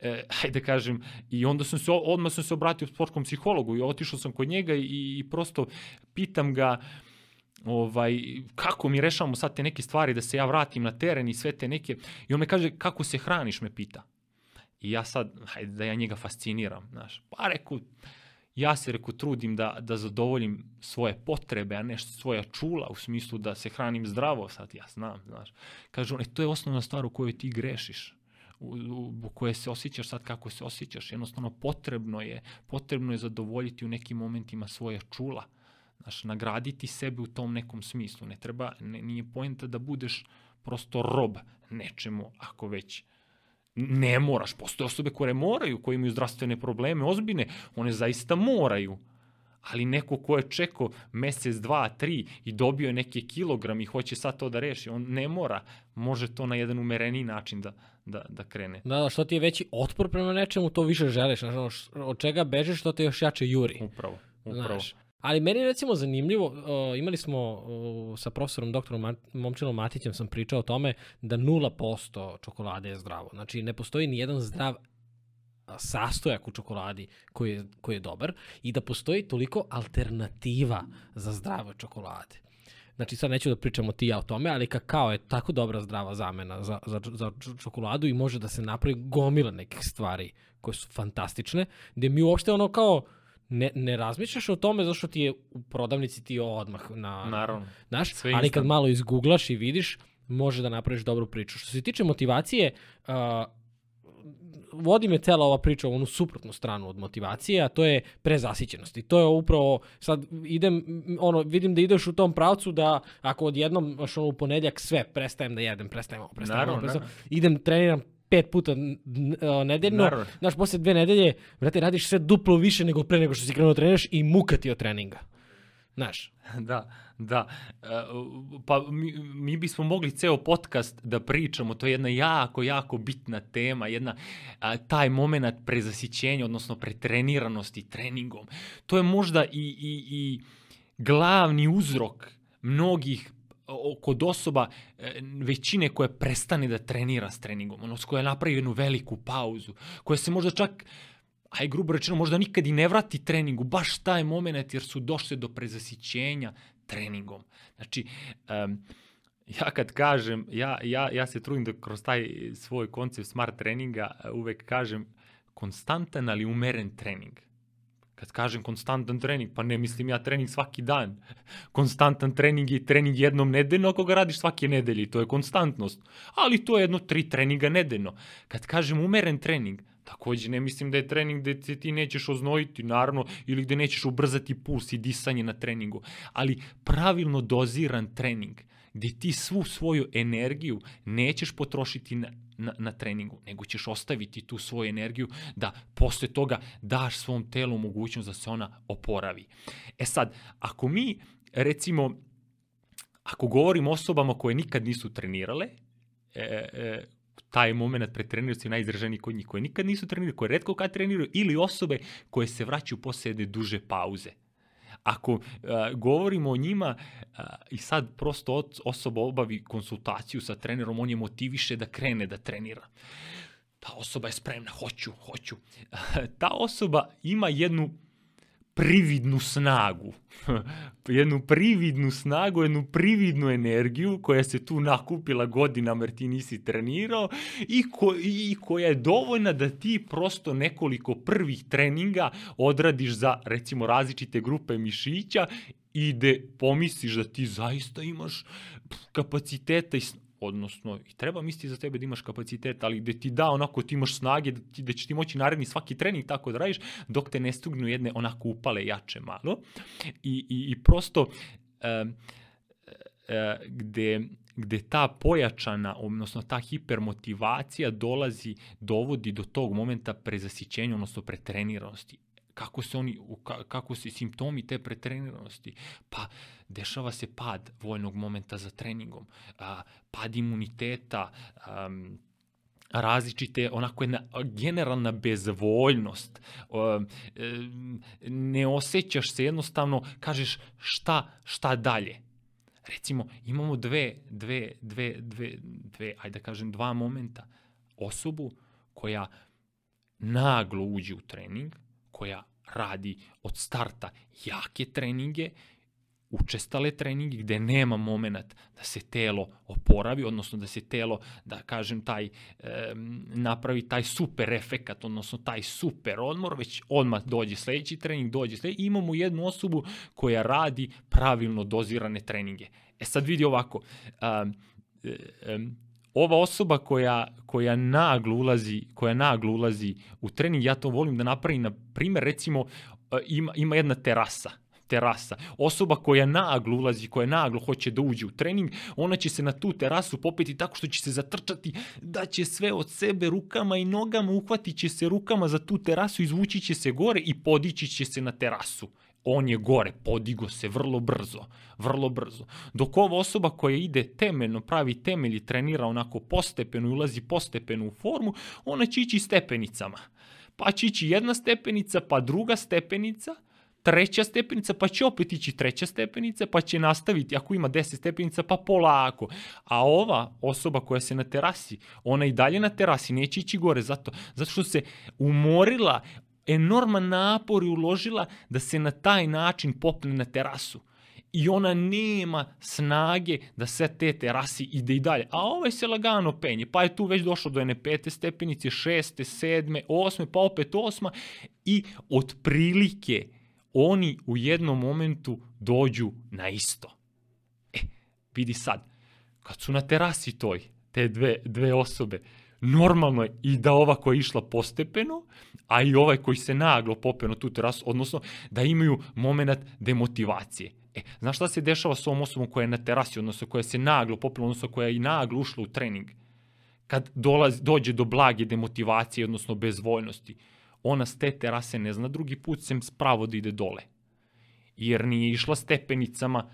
[SPEAKER 1] e, hajde da kažem, i onda sam se, odmah sam se obratio sportskom psihologu i otišao sam kod njega i, i prosto pitam ga, ovaj, kako mi rešavamo sad te neke stvari, da se ja vratim na teren i sve te neke, i on me kaže, kako se hraniš, me pita. I ja sad, hajde da ja njega fasciniram, znaš, pa reku, ja se reku trudim da, da zadovoljim svoje potrebe, a ne svoja čula, u smislu da se hranim zdravo, sad ja znam, znaš. Kaže on, e, to je osnovna stvar u kojoj ti grešiš u, u, u koje se osjećaš sad kako se osjećaš. Jednostavno potrebno je, potrebno je zadovoljiti u nekim momentima svoje čula. Znaš, nagraditi sebe u tom nekom smislu. Ne treba, ne, nije pojenta da budeš prosto rob nečemu, ako već Ne moraš, postoje osobe koje moraju, koje imaju zdravstvene probleme, ozbiljne, one zaista moraju. Ali neko ko je čekao mesec, dva, tri i dobio je neke kilogram i hoće sad to da reši, on ne mora. Može to na jedan umereniji način da, da, da krene.
[SPEAKER 2] Da, da, što ti je veći otpor prema nečemu, to više želiš. Znaš, od čega bežiš, to te još jače juri.
[SPEAKER 1] Upravo, upravo.
[SPEAKER 2] Znaš, ali meni je recimo zanimljivo, uh, imali smo uh, sa profesorom doktorom Ma- Momčinom Matićem sam pričao o tome da 0% čokolade je zdravo. Znači ne postoji ni jedan zdrav sastojak u čokoladi koji je, koji je dobar i da postoji toliko alternativa za zdrave čokolade. Znači sad neću da pričamo ti ja o tome, ali kakao je tako dobra zdrava zamena za, za, za čokoladu i može da se napravi gomila nekih stvari koje su fantastične, gde mi uopšte ono kao ne, ne razmišljaš o tome zašto ti je u prodavnici ti odmah na,
[SPEAKER 1] Naravno.
[SPEAKER 2] Znaš,
[SPEAKER 1] Sve
[SPEAKER 2] ali kad malo izgooglaš i vidiš, može da napraviš dobru priču. Što se tiče motivacije, uh, vodi me cela ova priča u onu suprotnu stranu od motivacije, a to je prezasićenost. I to je upravo, sad idem, ono, vidim da ideš u tom pravcu da ako odjednom, baš ono, u ponedljak sve, prestajem da jedem, prestajem ovo, prestajem ovo, prestajem, idem, treniram pet puta nedeljno,
[SPEAKER 1] Naravno.
[SPEAKER 2] znaš, posle dve nedelje, brate, radiš sve duplo više nego pre nego što si krenuo da treniraš i muka ti od treninga. Znaš, *laughs*
[SPEAKER 1] Da, da. E, Pa mi, mi bismo mogli ceo podcast da pričamo, to je jedna jako, jako bitna tema, jedna, a, taj moment prezasićenja, odnosno pretreniranosti treningom. To je možda i, i, i glavni uzrok mnogih kod osoba e, većine koja prestane da trenira s treningom, ono, koja napravi jednu veliku pauzu, koja se možda čak aj grubo rečeno, možda nikad i ne vrati treningu, baš taj moment jer su došle do prezasićenja treningom. Znači, um, ja kad kažem, ja, ja, ja se trudim da kroz taj svoj koncept smart treninga e, uvek kažem konstantan ali umeren trening. Kad kažem konstantan trening, pa ne mislim ja trening svaki dan. Konstantan trening je trening jednom nedeljno ako ga radiš svake nedelje to je konstantnost. Ali to je jedno tri treninga nedeljno. Kad kažem umeren trening, takođe ne mislim da je trening gde ti nećeš oznojiti, naravno, ili gde nećeš ubrzati puls i disanje na treningu, ali pravilno doziran trening gde ti svu svoju energiju nećeš potrošiti na, na, na treningu, nego ćeš ostaviti tu svoju energiju da posle toga daš svom telu mogućnost da se ona oporavi. E sad, ako mi, recimo, ako govorimo osobama koje nikad nisu trenirale, e, e, taj moment pretreniranosti je najizraženiji kod njih, koje nikad nisu trenirali, koje redko kad treniraju, ili osobe koje se vraćaju posle jedne duže pauze. Ako uh, govorimo o njima uh, i sad prosto osoba obavi konsultaciju sa trenerom, on je motiviše da krene da trenira. Ta osoba je spremna, hoću, hoću. *laughs* Ta osoba ima jednu prividnu snagu. *laughs* jednu prividnu snagu, jednu prividnu energiju koja se tu nakupila godinama jer ti nisi trenirao i, ko, i koja je dovoljna da ti prosto nekoliko prvih treninga odradiš za recimo različite grupe mišića i da pomisliš da ti zaista imaš kapaciteta i odnosno i treba misliti za tebe da imaš kapacitet, ali da ti da onako ti imaš snage, da, ti, da će ti moći naredni svaki trening tako da radiš, dok te ne stugnu jedne onako upale jače malo. I, i, i prosto e, e, gde, gde ta pojačana, odnosno ta hipermotivacija dolazi, dovodi do tog momenta prezasićenja, odnosno pretreniranosti kako se oni kako se simptomi te pretreniranosti pa dešava se pad voljnog momenta za treningom a, pad imuniteta um, različite, onako jedna generalna bezvoljnost, ne osjećaš se jednostavno, kažeš šta, šta dalje. Recimo, imamo dve, dve, dve, dve, dve, ajde da kažem, dva momenta. Osobu koja naglo uđe u trening, koja radi od starta jake treninge, učestale treninge gde nema moment da se telo oporavi, odnosno da se telo, da kažem, taj, e, napravi taj super efekat, odnosno taj super odmor, već odmah dođe sledeći trening, dođe sledeći, imamo jednu osobu koja radi pravilno dozirane treninge. E sad vidi ovako, um, um, ova osoba koja, koja naglo ulazi, koja naglo ulazi u trening, ja to volim da napravim na primer, recimo, e, ima, ima jedna terasa, terasa. Osoba koja naglo ulazi, koja naglo hoće da uđe u trening, ona će se na tu terasu popeti tako što će se zatrčati, da će sve od sebe rukama i nogama, uhvatit će se rukama za tu terasu, izvući će se gore i podići će se na terasu on je gore, podigo se vrlo brzo, vrlo brzo. Dok ova osoba koja ide temeljno, pravi temelj i trenira onako postepeno i ulazi postepeno u formu, ona će ići stepenicama. Pa će ići jedna stepenica, pa druga stepenica, treća stepenica, pa će opet ići treća stepenica, pa će nastaviti, ako ima 10 stepenica, pa polako. A ova osoba koja se na terasi, ona i dalje na terasi, neće ići gore, zato, zato što se umorila, enorman napor je uložila da se na taj način popne na terasu. I ona nema snage da se te terasi ide i dalje. A ovaj se lagano penje, pa je tu već došlo do jedne pete stepenice, šeste, sedme, osme, pa opet osma i otprilike oni u jednom momentu dođu na isto. E, vidi sad, kad su na terasi toj, te dve, dve osobe, normalno je i da ova koja je išla postepeno, a i ovaj koji se naglo popeo na tu terasu, odnosno da imaju moment demotivacije. E, znaš šta se dešava s ovom osobom koja je na terasi, odnosno koja se naglo popela, odnosno koja je i naglo ušla u trening? Kad dolaz, dođe do blage demotivacije, odnosno bezvoljnosti, ona s te terase ne zna drugi put sem spravo da ide dole. Jer nije išla stepenicama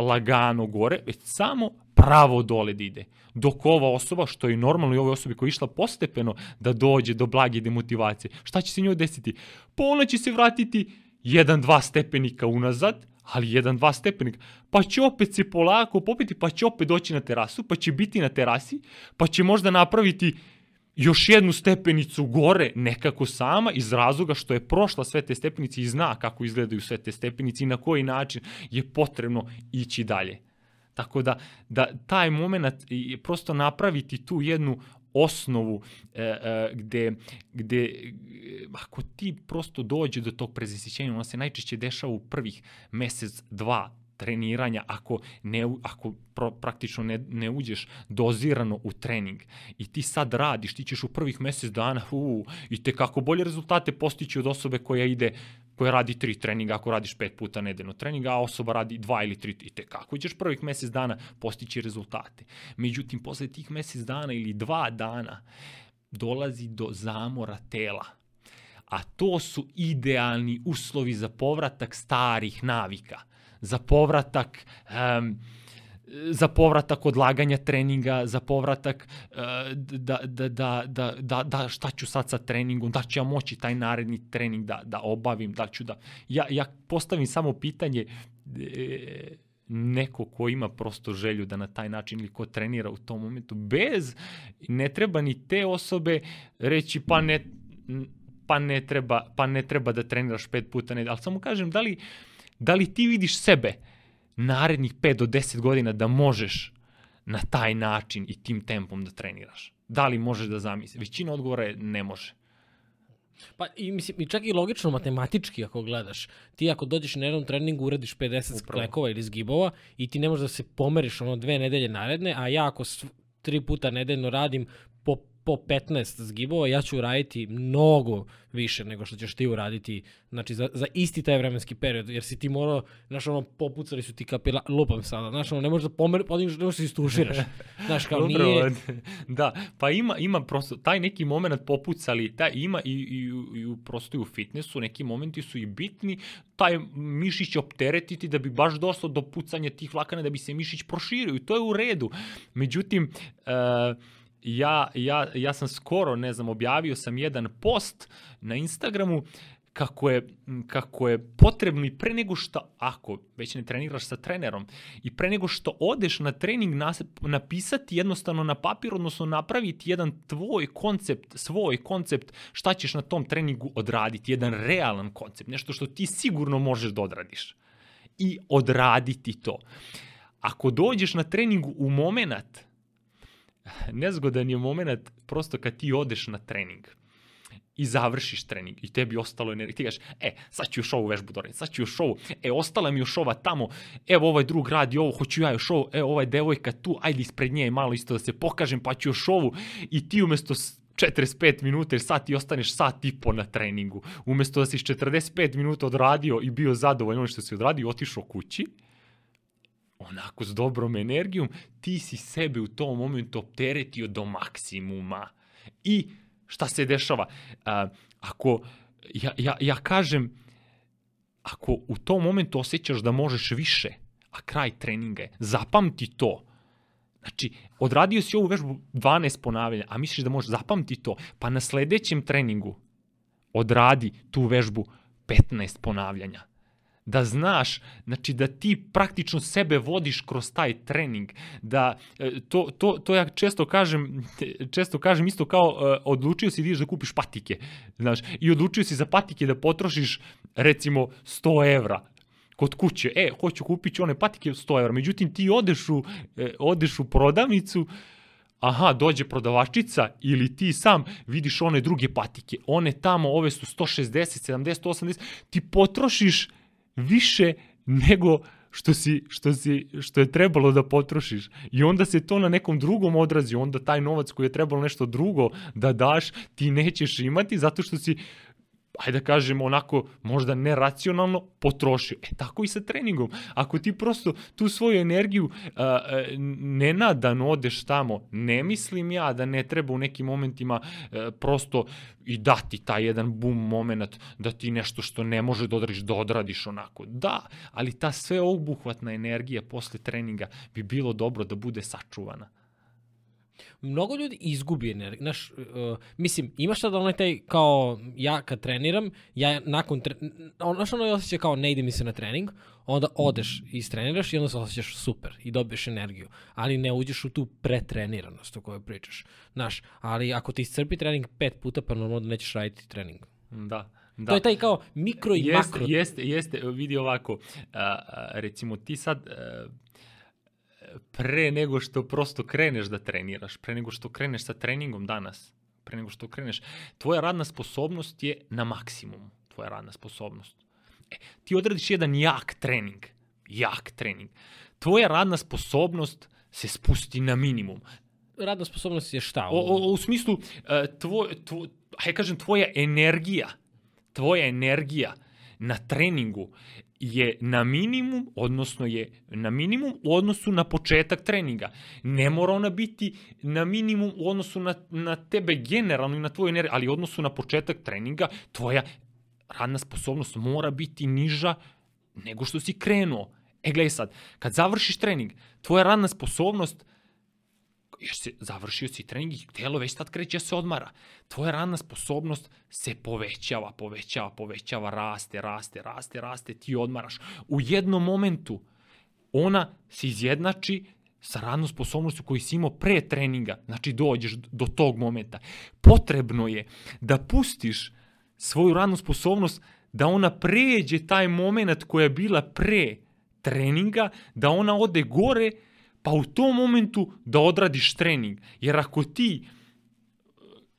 [SPEAKER 1] lagano gore, već samo pravo dole da ide. Dok ova osoba, što je normalno i ovoj osobi koja je išla postepeno da dođe do blage demotivacije, šta će se njoj desiti? Pa ona će se vratiti jedan, dva stepenika unazad, ali jedan, dva stepenika, pa će opet se polako popiti, pa će opet doći na terasu, pa će biti na terasi, pa će možda napraviti još jednu stepenicu gore nekako sama iz razloga što je prošla sve te stepenice i zna kako izgledaju sve te stepenice i na koji način je potrebno ići dalje. Tako da, da taj moment je prosto napraviti tu jednu osnovu e, e, gde, gde ako ti prosto dođe do tog prezasićenja, ono se najčešće dešava u prvih mesec, dva, treniranja ako, ne, ako pro, praktično ne, ne uđeš dozirano u trening i ti sad radiš, ti ćeš u prvih mesec dana uu, i te kako bolje rezultate postići od osobe koja ide koja radi tri treninga, ako radiš pet puta nedeljno treninga, a osoba radi dva ili tri, i te kako ćeš prvih mesec dana postići rezultate. Međutim, posle tih mesec dana ili dva dana dolazi do zamora tela. A to su idealni uslovi za povratak starih navika za povratak um, za povratak odlaganja treninga, za povratak da, da, da, da, da, da šta ću sad sa treningom, da ću ja moći taj naredni trening da, da obavim, da ću da... Ja, ja postavim samo pitanje e, neko ko ima prosto želju da na taj način ili ko trenira u tom momentu, bez, ne treba ni te osobe reći pa ne, pa ne treba, pa ne treba da treniraš pet puta ne, ali samo kažem da li, Da li ti vidiš sebe narednih 5 do 10 godina da možeš na taj način i tim tempom da treniraš? Da li možeš da zamisliš? Većina odgovora je ne može.
[SPEAKER 2] Pa i mislim, i čak i logično matematički ako gledaš, ti ako dođeš na jednom treningu uradiš 50 Upravo. sklekova ili zgibova i ti ne možeš da se pomeriš ono dve nedelje naredne, a ja ako tri puta nedeljno radim po po 15 zgibova, ja ću uraditi mnogo više nego što ćeš ti uraditi, znači za, za isti taj vremenski period, jer si ti morao, znaš ono, popucali su ti kapila, lupam sada, znaš ono, ne možeš da pomer, podigneš, ne možeš da istuširaš, *laughs* znaš kao nije... *laughs*
[SPEAKER 1] Da, pa ima, ima prosto, taj neki moment popucali, taj ima i, i, i u, prosto i u fitnessu, neki momenti su i bitni, taj mišić opteretiti da bi baš došlo do pucanja tih vlakana, da bi se mišić proširio i to je u redu. Međutim, uh, ja, ja, ja sam skoro, ne znam, objavio sam jedan post na Instagramu kako je, kako je potrebno i pre nego što, ako već ne treniraš sa trenerom, i pre nego što odeš na trening nas, napisati jednostavno na papir, odnosno napraviti jedan tvoj koncept, svoj koncept šta ćeš na tom treningu odraditi, jedan realan koncept, nešto što ti sigurno možeš da odradiš. I odraditi to. Ako dođeš na treningu u moment *laughs* nezgodan je moment prosto kad ti odeš na trening i završiš trening i tebi ostalo energije. Ti kažeš, e, sad ću još ovu vežbu doraditi, sad ću još ovu, e, ostala mi još ova tamo, evo ovaj drug radi ovo, hoću ja još ovo, evo ovaj devojka tu, ajde ispred nje malo isto da se pokažem, pa ću još ovu i ti umesto 45 minuta jer sad ti ostaneš sat i po na treningu. Umesto da si 45 minuta odradio i bio zadovoljan što si odradio, otišao kući, onako s dobrom energijom, ti si sebe u tom momentu opteretio do maksimuma. I šta se dešava? A, ako, ja, ja, ja kažem, ako u tom momentu osjećaš da možeš više, a kraj treninga je, zapamti to. Znači, odradio si ovu vežbu 12 ponavljanja, a misliš da možeš zapamti to, pa na sledećem treningu odradi tu vežbu 15 ponavljanja da znaš, znači da ti praktično sebe vodiš kroz taj trening, da e, to, to, to ja često kažem, često kažem isto kao uh, odlučio si da da kupiš patike, znaš, i odlučio si za patike da potrošiš recimo 100 evra, kod kuće, e, hoću kupit ću one patike 100 evra, međutim ti odeš u, e, odeš u prodavnicu, aha, dođe prodavačica ili ti sam vidiš one druge patike, one tamo, ove su 160, 70, 80, ti potrošiš više nego što si, što si, što je trebalo da potrošiš. I onda se to na nekom drugom odrazi, onda taj novac koji je trebalo nešto drugo da daš, ti nećeš imati zato što si ajde da kažemo onako možda neracionalno potrošio. E tako i sa treningom. Ako ti prosto tu svoju energiju uh, nenadano odeš tamo, ne mislim ja da ne treba u nekim momentima uh, prosto i dati taj jedan bum moment da ti nešto što ne može da odradiš, da odradiš onako. Da, ali ta sve obuhvatna energija posle treninga bi bilo dobro da bude sačuvana
[SPEAKER 2] mnogo ljudi izgubi energiju. Znaš, uh, mislim, imaš sad onaj taj, kao, ja kad treniram, ja nakon, tre, znaš ono osjećaj kao ne ide mi se na trening, onda odeš i istreniraš i onda se osjećaš super i dobiješ energiju, ali ne uđeš u tu pretreniranost o kojoj pričaš. Znaš, ali ako ti iscrpi trening pet puta, pa normalno da nećeš raditi trening.
[SPEAKER 1] Da. Da.
[SPEAKER 2] To je taj kao mikro i
[SPEAKER 1] jeste,
[SPEAKER 2] makro.
[SPEAKER 1] Jeste, jeste, vidi ovako, a, a, recimo ti sad, a, pre nego što prosto kreneš da treniraš, pre nego što kreneš sa treningom danas, pre nego što kreneš, tvoja radna sposobnost je na maksimumu, tvoja radna sposobnost. E, ti odradiš jedan jak trening, jak trening. Tvoja radna sposobnost se spusti na minimum.
[SPEAKER 2] Radna sposobnost je šta?
[SPEAKER 1] O, o, u smislu, e, tvoj, tvoj, hajde kažem, tvoja energija, tvoja energija na treningu je na minimum, odnosno je na minimum u odnosu na početak treninga. Ne mora ona biti na minimum u odnosu na, na tebe generalno i na tvoju energiju, ali u odnosu na početak treninga tvoja radna sposobnost mora biti niža nego što si krenuo. E gledaj sad, kad završiš trening, tvoja radna sposobnost jer se završio si trening i telo već tad kreće da se odmara. Tvoja radna sposobnost se povećava, povećava, povećava, raste, raste, raste, raste, ti odmaraš. U jednom momentu ona se izjednači sa radnom sposobnošću koju si imao pre treninga, znači dođeš do tog momenta. Potrebno je da pustiš svoju radnu sposobnost da ona pređe taj moment koja je bila pre treninga, da ona ode gore pa u tom momentu da odradiš trening. Jer ako ti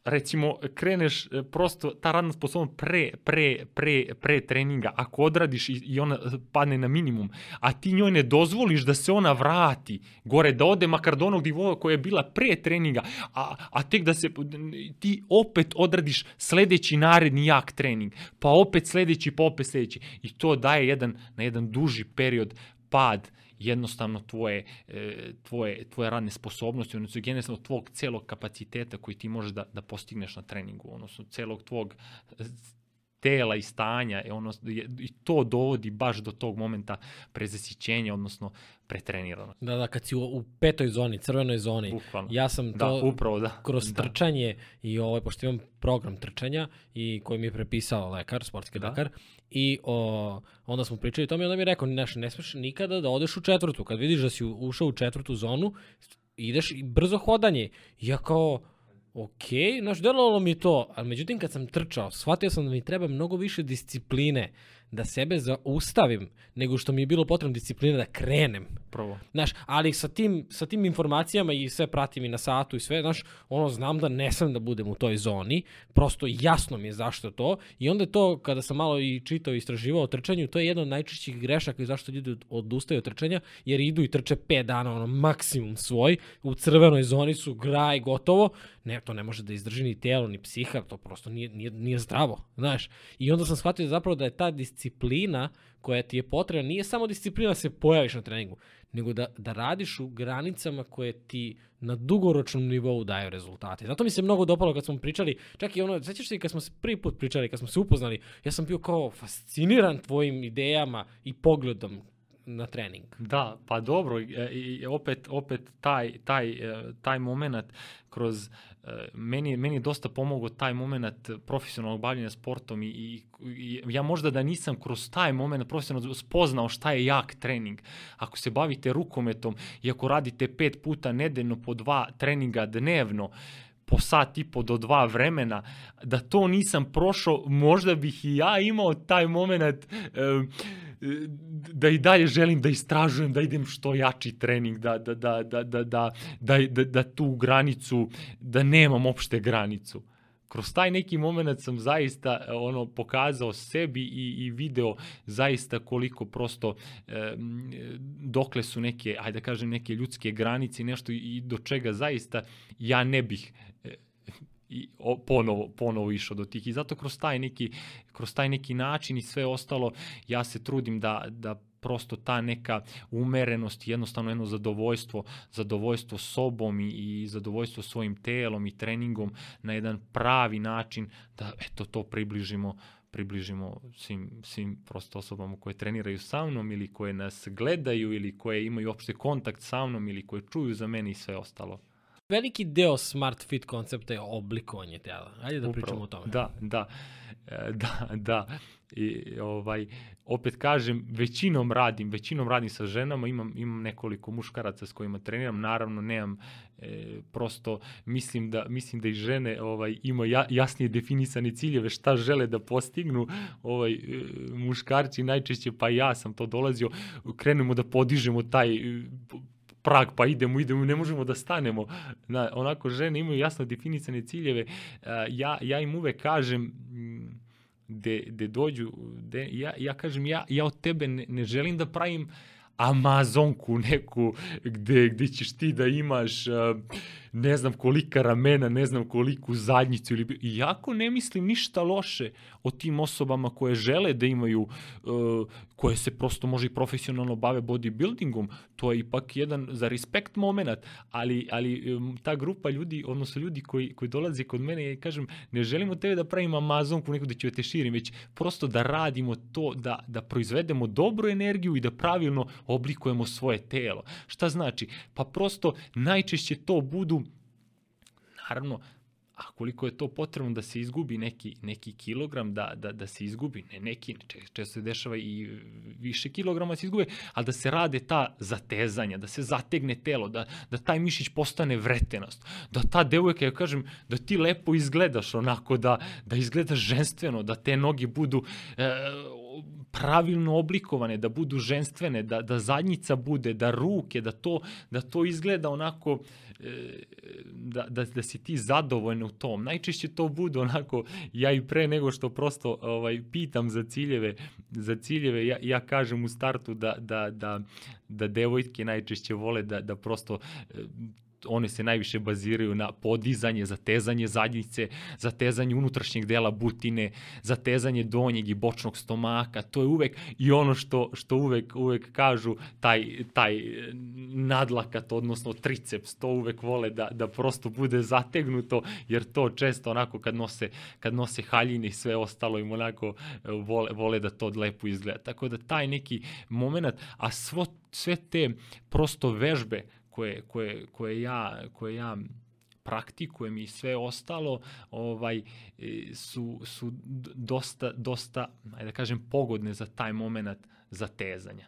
[SPEAKER 1] recimo kreneš e, prosto ta radna sposobnost pre, pre, pre, pre treninga, ako odradiš i, i ona padne na minimum, a ti njoj ne dozvoliš da se ona vrati gore, da ode makar do onog nivoa koja je bila pre treninga, a, a tek da se ti opet odradiš sledeći naredni jak trening, pa opet sledeći, pa opet sledeći. I to daje jedan, na jedan duži period pad jednostavno tvoje, e, tvoje, tvoje radne sposobnosti, odnosno generalno tvog celog kapaciteta koji ti možeš da, da postigneš na treningu, odnosno celog tvog tela i stanja e ono, i to dovodi baš do tog momenta prezasićenja, odnosno pretreniranost.
[SPEAKER 2] Da, da, kad si u, u petoj zoni, crvenoj zoni,
[SPEAKER 1] Bukvalno.
[SPEAKER 2] ja sam
[SPEAKER 1] da,
[SPEAKER 2] to
[SPEAKER 1] upravo, da.
[SPEAKER 2] kroz
[SPEAKER 1] da.
[SPEAKER 2] trčanje i ovaj, pošto imam program trčanja i koji mi je prepisao lekar, sportski da. lekar, i o, onda smo pričali o tome i onda mi je rekao, neš, ne smeš nikada da odeš u četvrtu. Kad vidiš da si ušao u četvrtu zonu, ideš i brzo hodanje. Ja kao, ok, znaš, delovalo mi to, ali međutim kad sam trčao, shvatio sam da mi treba mnogo više discipline da sebe zaustavim nego što mi je bilo potrebno disciplina da krenem.
[SPEAKER 1] Prvo.
[SPEAKER 2] Znaš, ali sa tim, sa tim informacijama i sve pratim i na satu i sve, znaš, ono, znam da ne sam da budem u toj zoni, prosto jasno mi je zašto to i onda to, kada sam malo i čitao i istraživao o trčanju, to je jedna od najčešćih grešaka i zašto ljudi odustaju od trčanja, jer idu i trče 5 dana, ono, maksimum svoj, u crvenoj zoni su graj, gotovo, ne, to ne može da izdrži ni telo, ni psiha, to prosto nije, nije, nije zdravo, znaš. I onda sam shvatio zapravo da je ta disciplina koja ti je potrebna, nije samo disciplina da se pojaviš na treningu, nego da, da radiš u granicama koje ti na dugoročnom nivou daju rezultate. Zato mi se mnogo dopalo kad smo pričali, čak i ono, sećaš se kad smo se prvi put pričali, kad smo se upoznali, ja sam bio kao fasciniran tvojim idejama i pogledom na trening.
[SPEAKER 1] Da, pa dobro, i, i opet, opet taj, taj, e, taj moment kroz, e, meni, meni je dosta pomogao taj moment profesionalnog bavljenja sportom i, i, i ja možda da nisam kroz taj moment profesionalno spoznao šta je jak trening. Ako se bavite rukometom i ako radite pet puta nedeljno po dva treninga dnevno, po sat i po do dva vremena, da to nisam prošao, možda bih i ja imao taj moment uh, da i dalje želim da istražujem, da idem što jači trening, da, da, da, da, da, da, da, da, da tu granicu, da nemam opšte granicu. Kroz taj neki moment sam zaista ono pokazao sebi i, i video zaista koliko prosto e, dokle su neke, ajde da kažem, neke ljudske granice nešto i do čega zaista ja ne bih i ponovo, ponovo išao do tih. I zato kroz taj neki, kroz taj neki način i sve ostalo, ja se trudim da, da prosto ta neka umerenost, jednostavno jedno zadovoljstvo, zadovoljstvo sobom i, i zadovoljstvo svojim telom i treningom na jedan pravi način da eto to približimo približimo svim, svim prosto osobama koje treniraju sa mnom ili koje nas gledaju ili koje imaju opšte kontakt sa mnom ili koje čuju za mene i sve ostalo
[SPEAKER 2] veliki deo smart fit koncepta je oblikovanje tela. Ajde da Upravo, pričamo o tome.
[SPEAKER 1] Da, da, e, da, da. I, ovaj, opet kažem, većinom radim, većinom radim sa ženama, imam, imam nekoliko muškaraca s kojima treniram, naravno nemam, e, prosto mislim da, mislim da i žene ovaj, imaju ja, jasnije definisane ciljeve šta žele da postignu, ovaj, e, muškarci najčešće, pa ja sam to dolazio, krenemo da podižemo taj prag, pa idemo, idemo, ne možemo da stanemo. Na, onako, žene imaju jasno definisane ciljeve. Ja, ja im uvek kažem, de, de dođu, de, ja, ja kažem, ja, ja od tebe ne, ne želim da pravim Amazonku neku gde, gde ćeš ti da imaš uh, ne znam kolika ramena, ne znam koliku zadnjicu ili iako ne mislim ništa loše o tim osobama koje žele da imaju uh, koje se prosto može i profesionalno bave bodybuildingom, to je ipak jedan za respekt moment, ali, ali ta grupa ljudi, odnosno ljudi koji, koji dolaze kod mene, ja kažem, ne želimo tebe da pravimo Amazonku neku da ću te širim, već prosto da radimo to, da, da proizvedemo dobru energiju i da pravilno oblikujemo svoje telo. Šta znači? Pa prosto najčešće to budu naravno, a koliko je to potrebno da se izgubi neki, neki kilogram, da, da, da se izgubi, ne neki, često se dešava i više kilograma se izgube, ali da se rade ta zatezanja, da se zategne telo, da, da taj mišić postane vretenost, da ta devojka, ja kažem, da ti lepo izgledaš onako, da, da izgledaš ženstveno, da te noge budu e, pravilno oblikovane, da budu ženstvene, da, da zadnjica bude, da ruke, da to, da to izgleda onako da, da, da si ti zadovoljan u tom. Najčešće to bude onako, ja i pre nego što prosto ovaj, pitam za ciljeve, za ciljeve ja, ja kažem u startu da, da, da, da devojke najčešće vole da, da prosto one se najviše baziraju na podizanje, zatezanje zadnjice, zatezanje unutrašnjeg dela butine, zatezanje donjeg i bočnog stomaka, to je uvek i ono što, što uvek, uvek kažu, taj, taj nadlakat, odnosno triceps, to uvek vole da, da prosto bude zategnuto, jer to često onako kad nose, kad nose haljine i sve ostalo im onako vole, vole da to lepo izgleda. Tako da taj neki moment, a svo, sve te prosto vežbe koje, koje, koje, ja, koje ja praktikujem i sve ostalo ovaj e, su su dosta dosta ajde da kažem pogodne za taj momenat zatezanja.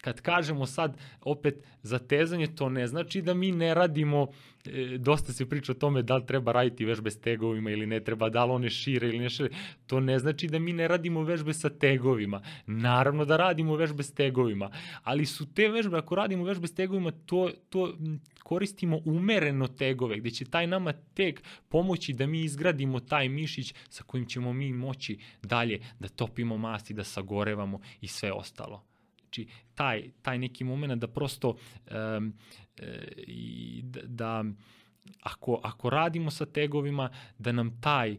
[SPEAKER 1] Kad kažemo sad opet zatezanje, to ne znači da mi ne radimo, e, dosta se priča o tome da li treba raditi vežbe s tegovima ili ne treba, da li one šire ili ne šire, to ne znači da mi ne radimo vežbe sa tegovima. Naravno da radimo vežbe s tegovima, ali su te vežbe, ako radimo vežbe s tegovima, to, to koristimo umereno tegove, gde će taj nama teg pomoći da mi izgradimo taj mišić sa kojim ćemo mi moći dalje da topimo masti, da sagorevamo i sve ostalo. Znači, taj, taj neki moment da prosto um, e, da, da ako, ako radimo sa tegovima, da nam taj, e,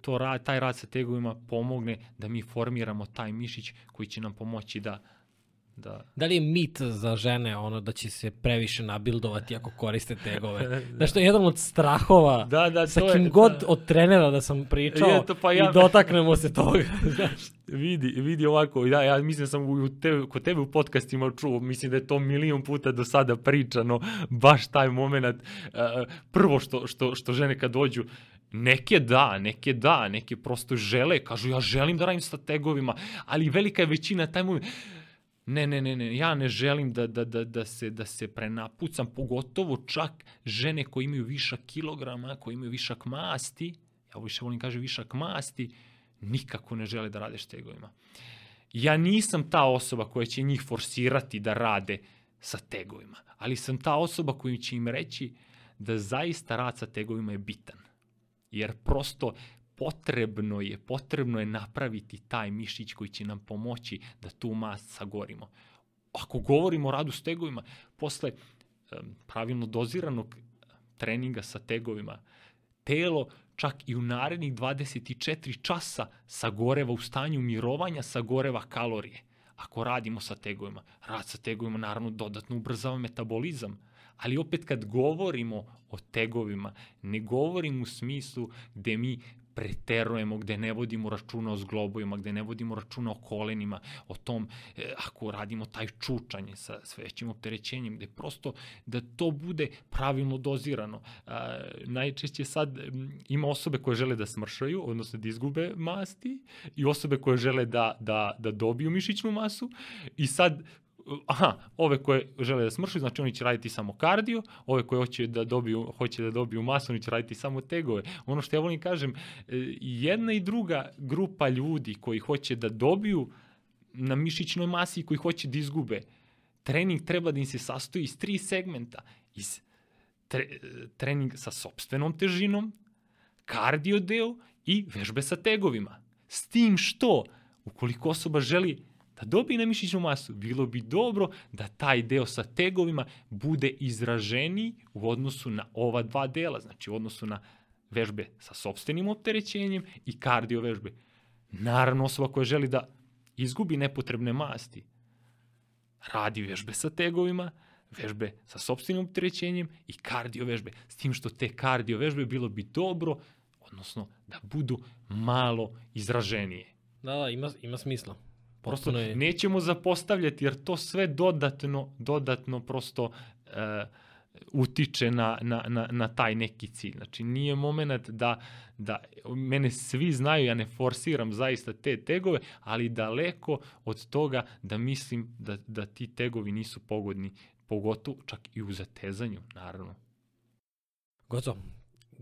[SPEAKER 1] to taj rad sa tegovima pomogne da mi formiramo taj mišić koji će nam pomoći da, Da.
[SPEAKER 2] da li je mit za žene ono da će se previše nabildovati ako koriste tegove? *laughs* Znaš, to je jedan od strahova
[SPEAKER 1] da, da,
[SPEAKER 2] sa
[SPEAKER 1] to
[SPEAKER 2] kim
[SPEAKER 1] je,
[SPEAKER 2] god
[SPEAKER 1] da.
[SPEAKER 2] od trenera da sam pričao
[SPEAKER 1] Je, to pa ja-
[SPEAKER 2] i dotaknemo se toga. *laughs* Znaš.
[SPEAKER 1] Vidi, vidi ovako, ja, ja mislim da sam u tebe, kod tebe u podcastima čuo, mislim da je to milion puta do sada pričano, baš taj moment, uh, prvo što, što, što žene kad dođu, Neke da, neke da, neke prosto žele, kažu ja želim da radim sa tegovima, ali velika je većina taj moment, Ne, ne, ne, ne, ja ne želim da, da, da, da, se, da se prenapucam, pogotovo čak žene koje imaju višak kilograma, koje imaju višak masti, ja više volim kaže višak masti, nikako ne žele da rade štegovima. Ja nisam ta osoba koja će njih forsirati da rade sa tegovima, ali sam ta osoba koja će im reći da zaista rad sa tegovima je bitan. Jer prosto potrebno je, potrebno je napraviti taj mišić koji će nam pomoći da tu mast sagorimo. Ako govorimo o radu s tegovima, posle pravilno doziranog treninga sa tegovima, telo čak i u narednih 24 časa sagoreva u stanju mirovanja, sagoreva kalorije. Ako radimo sa tegovima, rad sa tegovima naravno dodatno ubrzava metabolizam, ali opet kad govorimo o tegovima, ne govorim u smislu gde mi preterujemo, gde ne vodimo računa o zglobovima, gde ne vodimo računa o kolenima, o tom e, ako radimo taj čučanje sa, sa većim opterećenjem, gde prosto da to bude pravilno dozirano. A, najčešće sad ima osobe koje žele da smršaju, odnosno da izgube masti i osobe koje žele da, da, da dobiju mišićnu masu i sad aha, ove koje žele da smršaju, znači oni će raditi samo kardio, ove koje hoće da dobiju, hoće da dobiju masu, oni će raditi samo tegove. Ono što ja volim kažem, e, jedna i druga grupa ljudi koji hoće da dobiju na mišićnoj masi koji hoće da izgube, trening treba da im se sastoji iz tri segmenta. Iz tre, trening sa sobstvenom težinom, kardio deo i vežbe sa tegovima. S tim što, ukoliko osoba želi da dobije na mišićnu masu, bilo bi dobro da taj deo sa tegovima bude izraženiji u odnosu na ova dva dela, znači u odnosu na vežbe sa sobstvenim opterećenjem i kardio vežbe. Naravno, osoba koja želi da izgubi nepotrebne masti, radi vežbe sa tegovima, vežbe sa sobstvenim opterećenjem i kardio vežbe. S tim što te kardio vežbe bilo bi dobro, odnosno da budu malo izraženije.
[SPEAKER 2] Da, da, ima, ima smisla.
[SPEAKER 1] Prosto
[SPEAKER 2] je...
[SPEAKER 1] nećemo zapostavljati jer to sve dodatno, dodatno prosto e, utiče na, na, na, na taj neki cilj. Znači nije moment da, da mene svi znaju, ja ne forsiram zaista te tegove, ali daleko od toga da mislim da, da ti tegovi nisu pogodni, pogotovo čak i u zatezanju, naravno.
[SPEAKER 2] Gozo,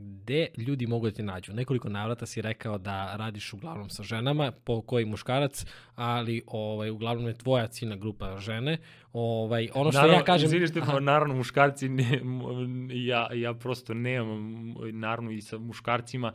[SPEAKER 2] gde ljudi mogu da te nađu? Nekoliko navrata si rekao da radiš uglavnom sa ženama, po koji muškarac, ali ovaj, uglavnom je tvoja ciljna grupa žene. Ovaj, ono što
[SPEAKER 1] naravno,
[SPEAKER 2] ja kažem...
[SPEAKER 1] Izvini Štefan, naravno muškarci, ne, ja, ja prosto nemam, naravno i sa muškarcima,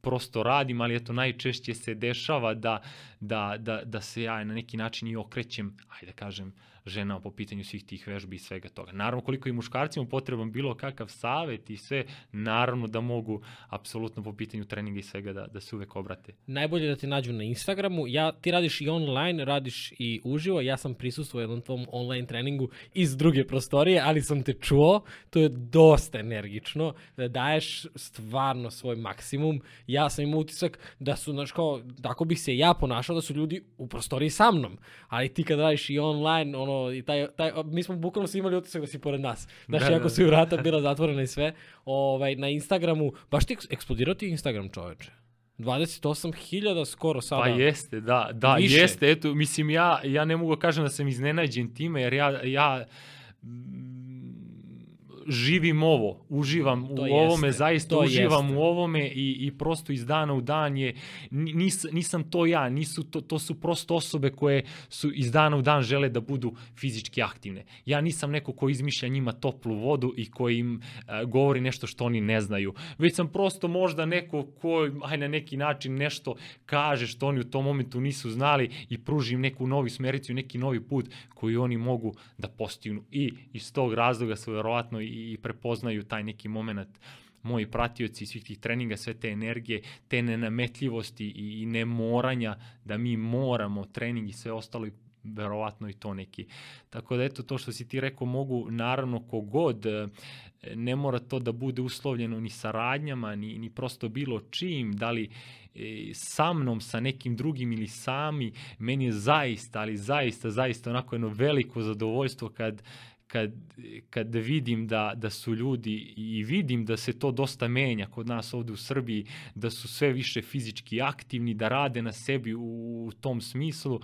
[SPEAKER 1] prosto radim, ali eto najčešće se dešava da, da, da, da se ja na neki način i okrećem, ajde da kažem, ženama po pitanju svih tih vežbi i svega toga. Naravno, koliko i muškarcima potreban bilo kakav savet i sve, naravno da mogu apsolutno po pitanju treninga i svega da, da se uvek obrate.
[SPEAKER 2] Najbolje da te nađu na Instagramu. Ja, ti radiš i online, radiš i uživo. Ja sam prisustuo jednom tvom online treningu iz druge prostorije, ali sam te čuo. To je dosta energično. Da daješ stvarno svoj maksimum. Ja sam imao utisak da su, znaš kao, tako bih se ja ponašao da su ljudi u prostoriji sa mnom. Ali ti kad radiš i online, ono, ono, i taj, taj, mi smo bukvalno svi imali utisak da si pored nas. Znaš, da, jako da. su vrata bila zatvorena i sve. Ovaj, na Instagramu, baš ti eksplodirao ti Instagram čoveče. 28.000 skoro sada.
[SPEAKER 1] Pa jeste, da, da,
[SPEAKER 2] Više.
[SPEAKER 1] jeste, eto, mislim, ja, ja ne mogu da kažem da sam iznenađen time, jer ja, ja živim ovo, uživam
[SPEAKER 2] To
[SPEAKER 1] u ovome,
[SPEAKER 2] jeste,
[SPEAKER 1] zaista
[SPEAKER 2] to
[SPEAKER 1] uživam
[SPEAKER 2] jeste.
[SPEAKER 1] u ovome i, i prosto iz dana u dan je, ni- nis, nisam to ja, nisu to, to su prosto osobe koje su iz dana u dan žele da budu fizički aktivne. Ja nisam neko ko izmišlja njima toplu vodu i koji im e, govori nešto što oni ne znaju, već sam prosto možda neko ko aj na neki način nešto kaže što oni u tom momentu nisu znali i pružim neku novu smericu i neki novi put koji oni mogu da postignu. I iz tog razloga su verovatno i, i prepoznaju taj neki moment moji pratioci svih tih treninga, sve te energije, te nenametljivosti i, i nemoranja da mi moramo trening i sve ostalo i verovatno i to neki. Tako da eto to što si ti rekao mogu naravno kogod e, ne mora to da bude uslovljeno ni saradnjama ni, ni prosto bilo čim, da li e, sa mnom, sa nekim drugim ili sami, meni je zaista, ali zaista, zaista onako jedno veliko zadovoljstvo kad kad, kad vidim da, da su ljudi i vidim da se to dosta menja kod nas ovde u Srbiji, da su sve više fizički aktivni, da rade na sebi u, u tom smislu,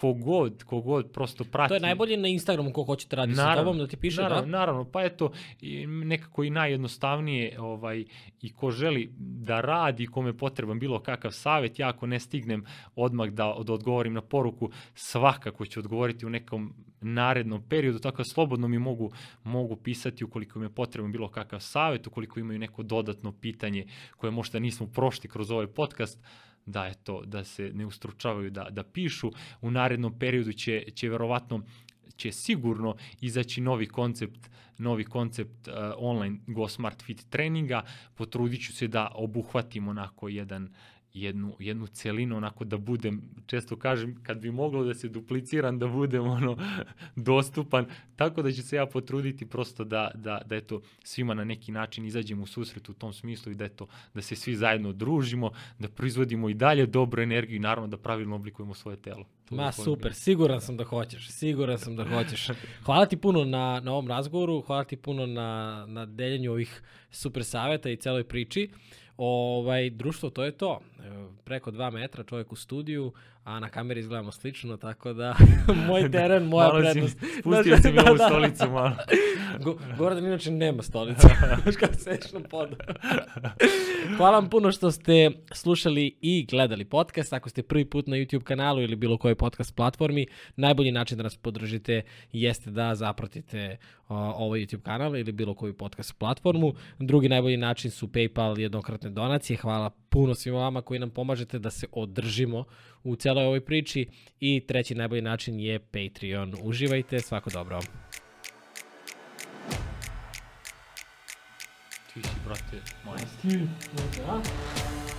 [SPEAKER 1] kogod, kogod prosto prati.
[SPEAKER 2] To je najbolje na Instagramu ko hoće da radi sa tobom, da ti piše,
[SPEAKER 1] naravno,
[SPEAKER 2] da?
[SPEAKER 1] Naravno, pa eto, nekako i najjednostavnije ovaj, i ko želi da radi, kome potreban bilo kakav savet, ja ako ne stignem odmah da, da odgovorim na poruku, svakako ću odgovoriti u nekom narednom periodu, tako da slobodno mi mogu, mogu pisati ukoliko mi je potreban bilo kakav savet, ukoliko imaju neko dodatno pitanje koje možda nismo prošli kroz ovaj podcast, da eto da se ne ustručavaju da da pišu. U narednom periodu će će verovatno će sigurno izaći novi koncept novi koncept uh, online Go Smart Fit treninga. Potrudit ću se da obuhvatim onako jedan jednu, jednu celinu, onako da budem, često kažem, kad bi moglo da se dupliciram, da budem ono *laughs* dostupan, tako da ću se ja potruditi prosto da, da, da eto, svima na neki način izađemo u susret u tom smislu i da, eto, da se svi zajedno družimo, da proizvodimo i dalje dobru energiju i naravno da pravilno oblikujemo svoje telo. To
[SPEAKER 2] Ma super, siguran sam da hoćeš, siguran sam da hoćeš. *laughs* Hvala ti puno na, na ovom razgovoru, hvala ti puno na, na deljenju ovih super saveta i celoj priči. Ovaj, društvo, to je to. Preko dva metra čovjek u studiju, a na kameri izgledamo slično, tako da *laughs* moj teren, moja
[SPEAKER 1] Malo si-
[SPEAKER 2] prednost.
[SPEAKER 1] Spustio
[SPEAKER 2] Znaš,
[SPEAKER 1] si mi
[SPEAKER 2] da,
[SPEAKER 1] ovu
[SPEAKER 2] da.
[SPEAKER 1] stolicu malo. *laughs*
[SPEAKER 2] Go, Gordon inače nema stolicu. *laughs* Kako sediš na podu. Hvala vam puno što ste slušali i gledali podcast. Ako ste prvi put na YouTube kanalu ili bilo kojoj podcast platformi, najbolji način da nas podržite jeste da zapratite o, ovaj YouTube kanal ili bilo koju podcast platformu. Drugi najbolji način su PayPal jednokratne donacije. Hvala puno svima vama koji nam pomažete da se održimo u celoj ovoj priči. I treći najbolji način je Patreon. Uživajte, svako dobro.
[SPEAKER 1] Ti si, brate, majstor.
[SPEAKER 2] Ti, da. To.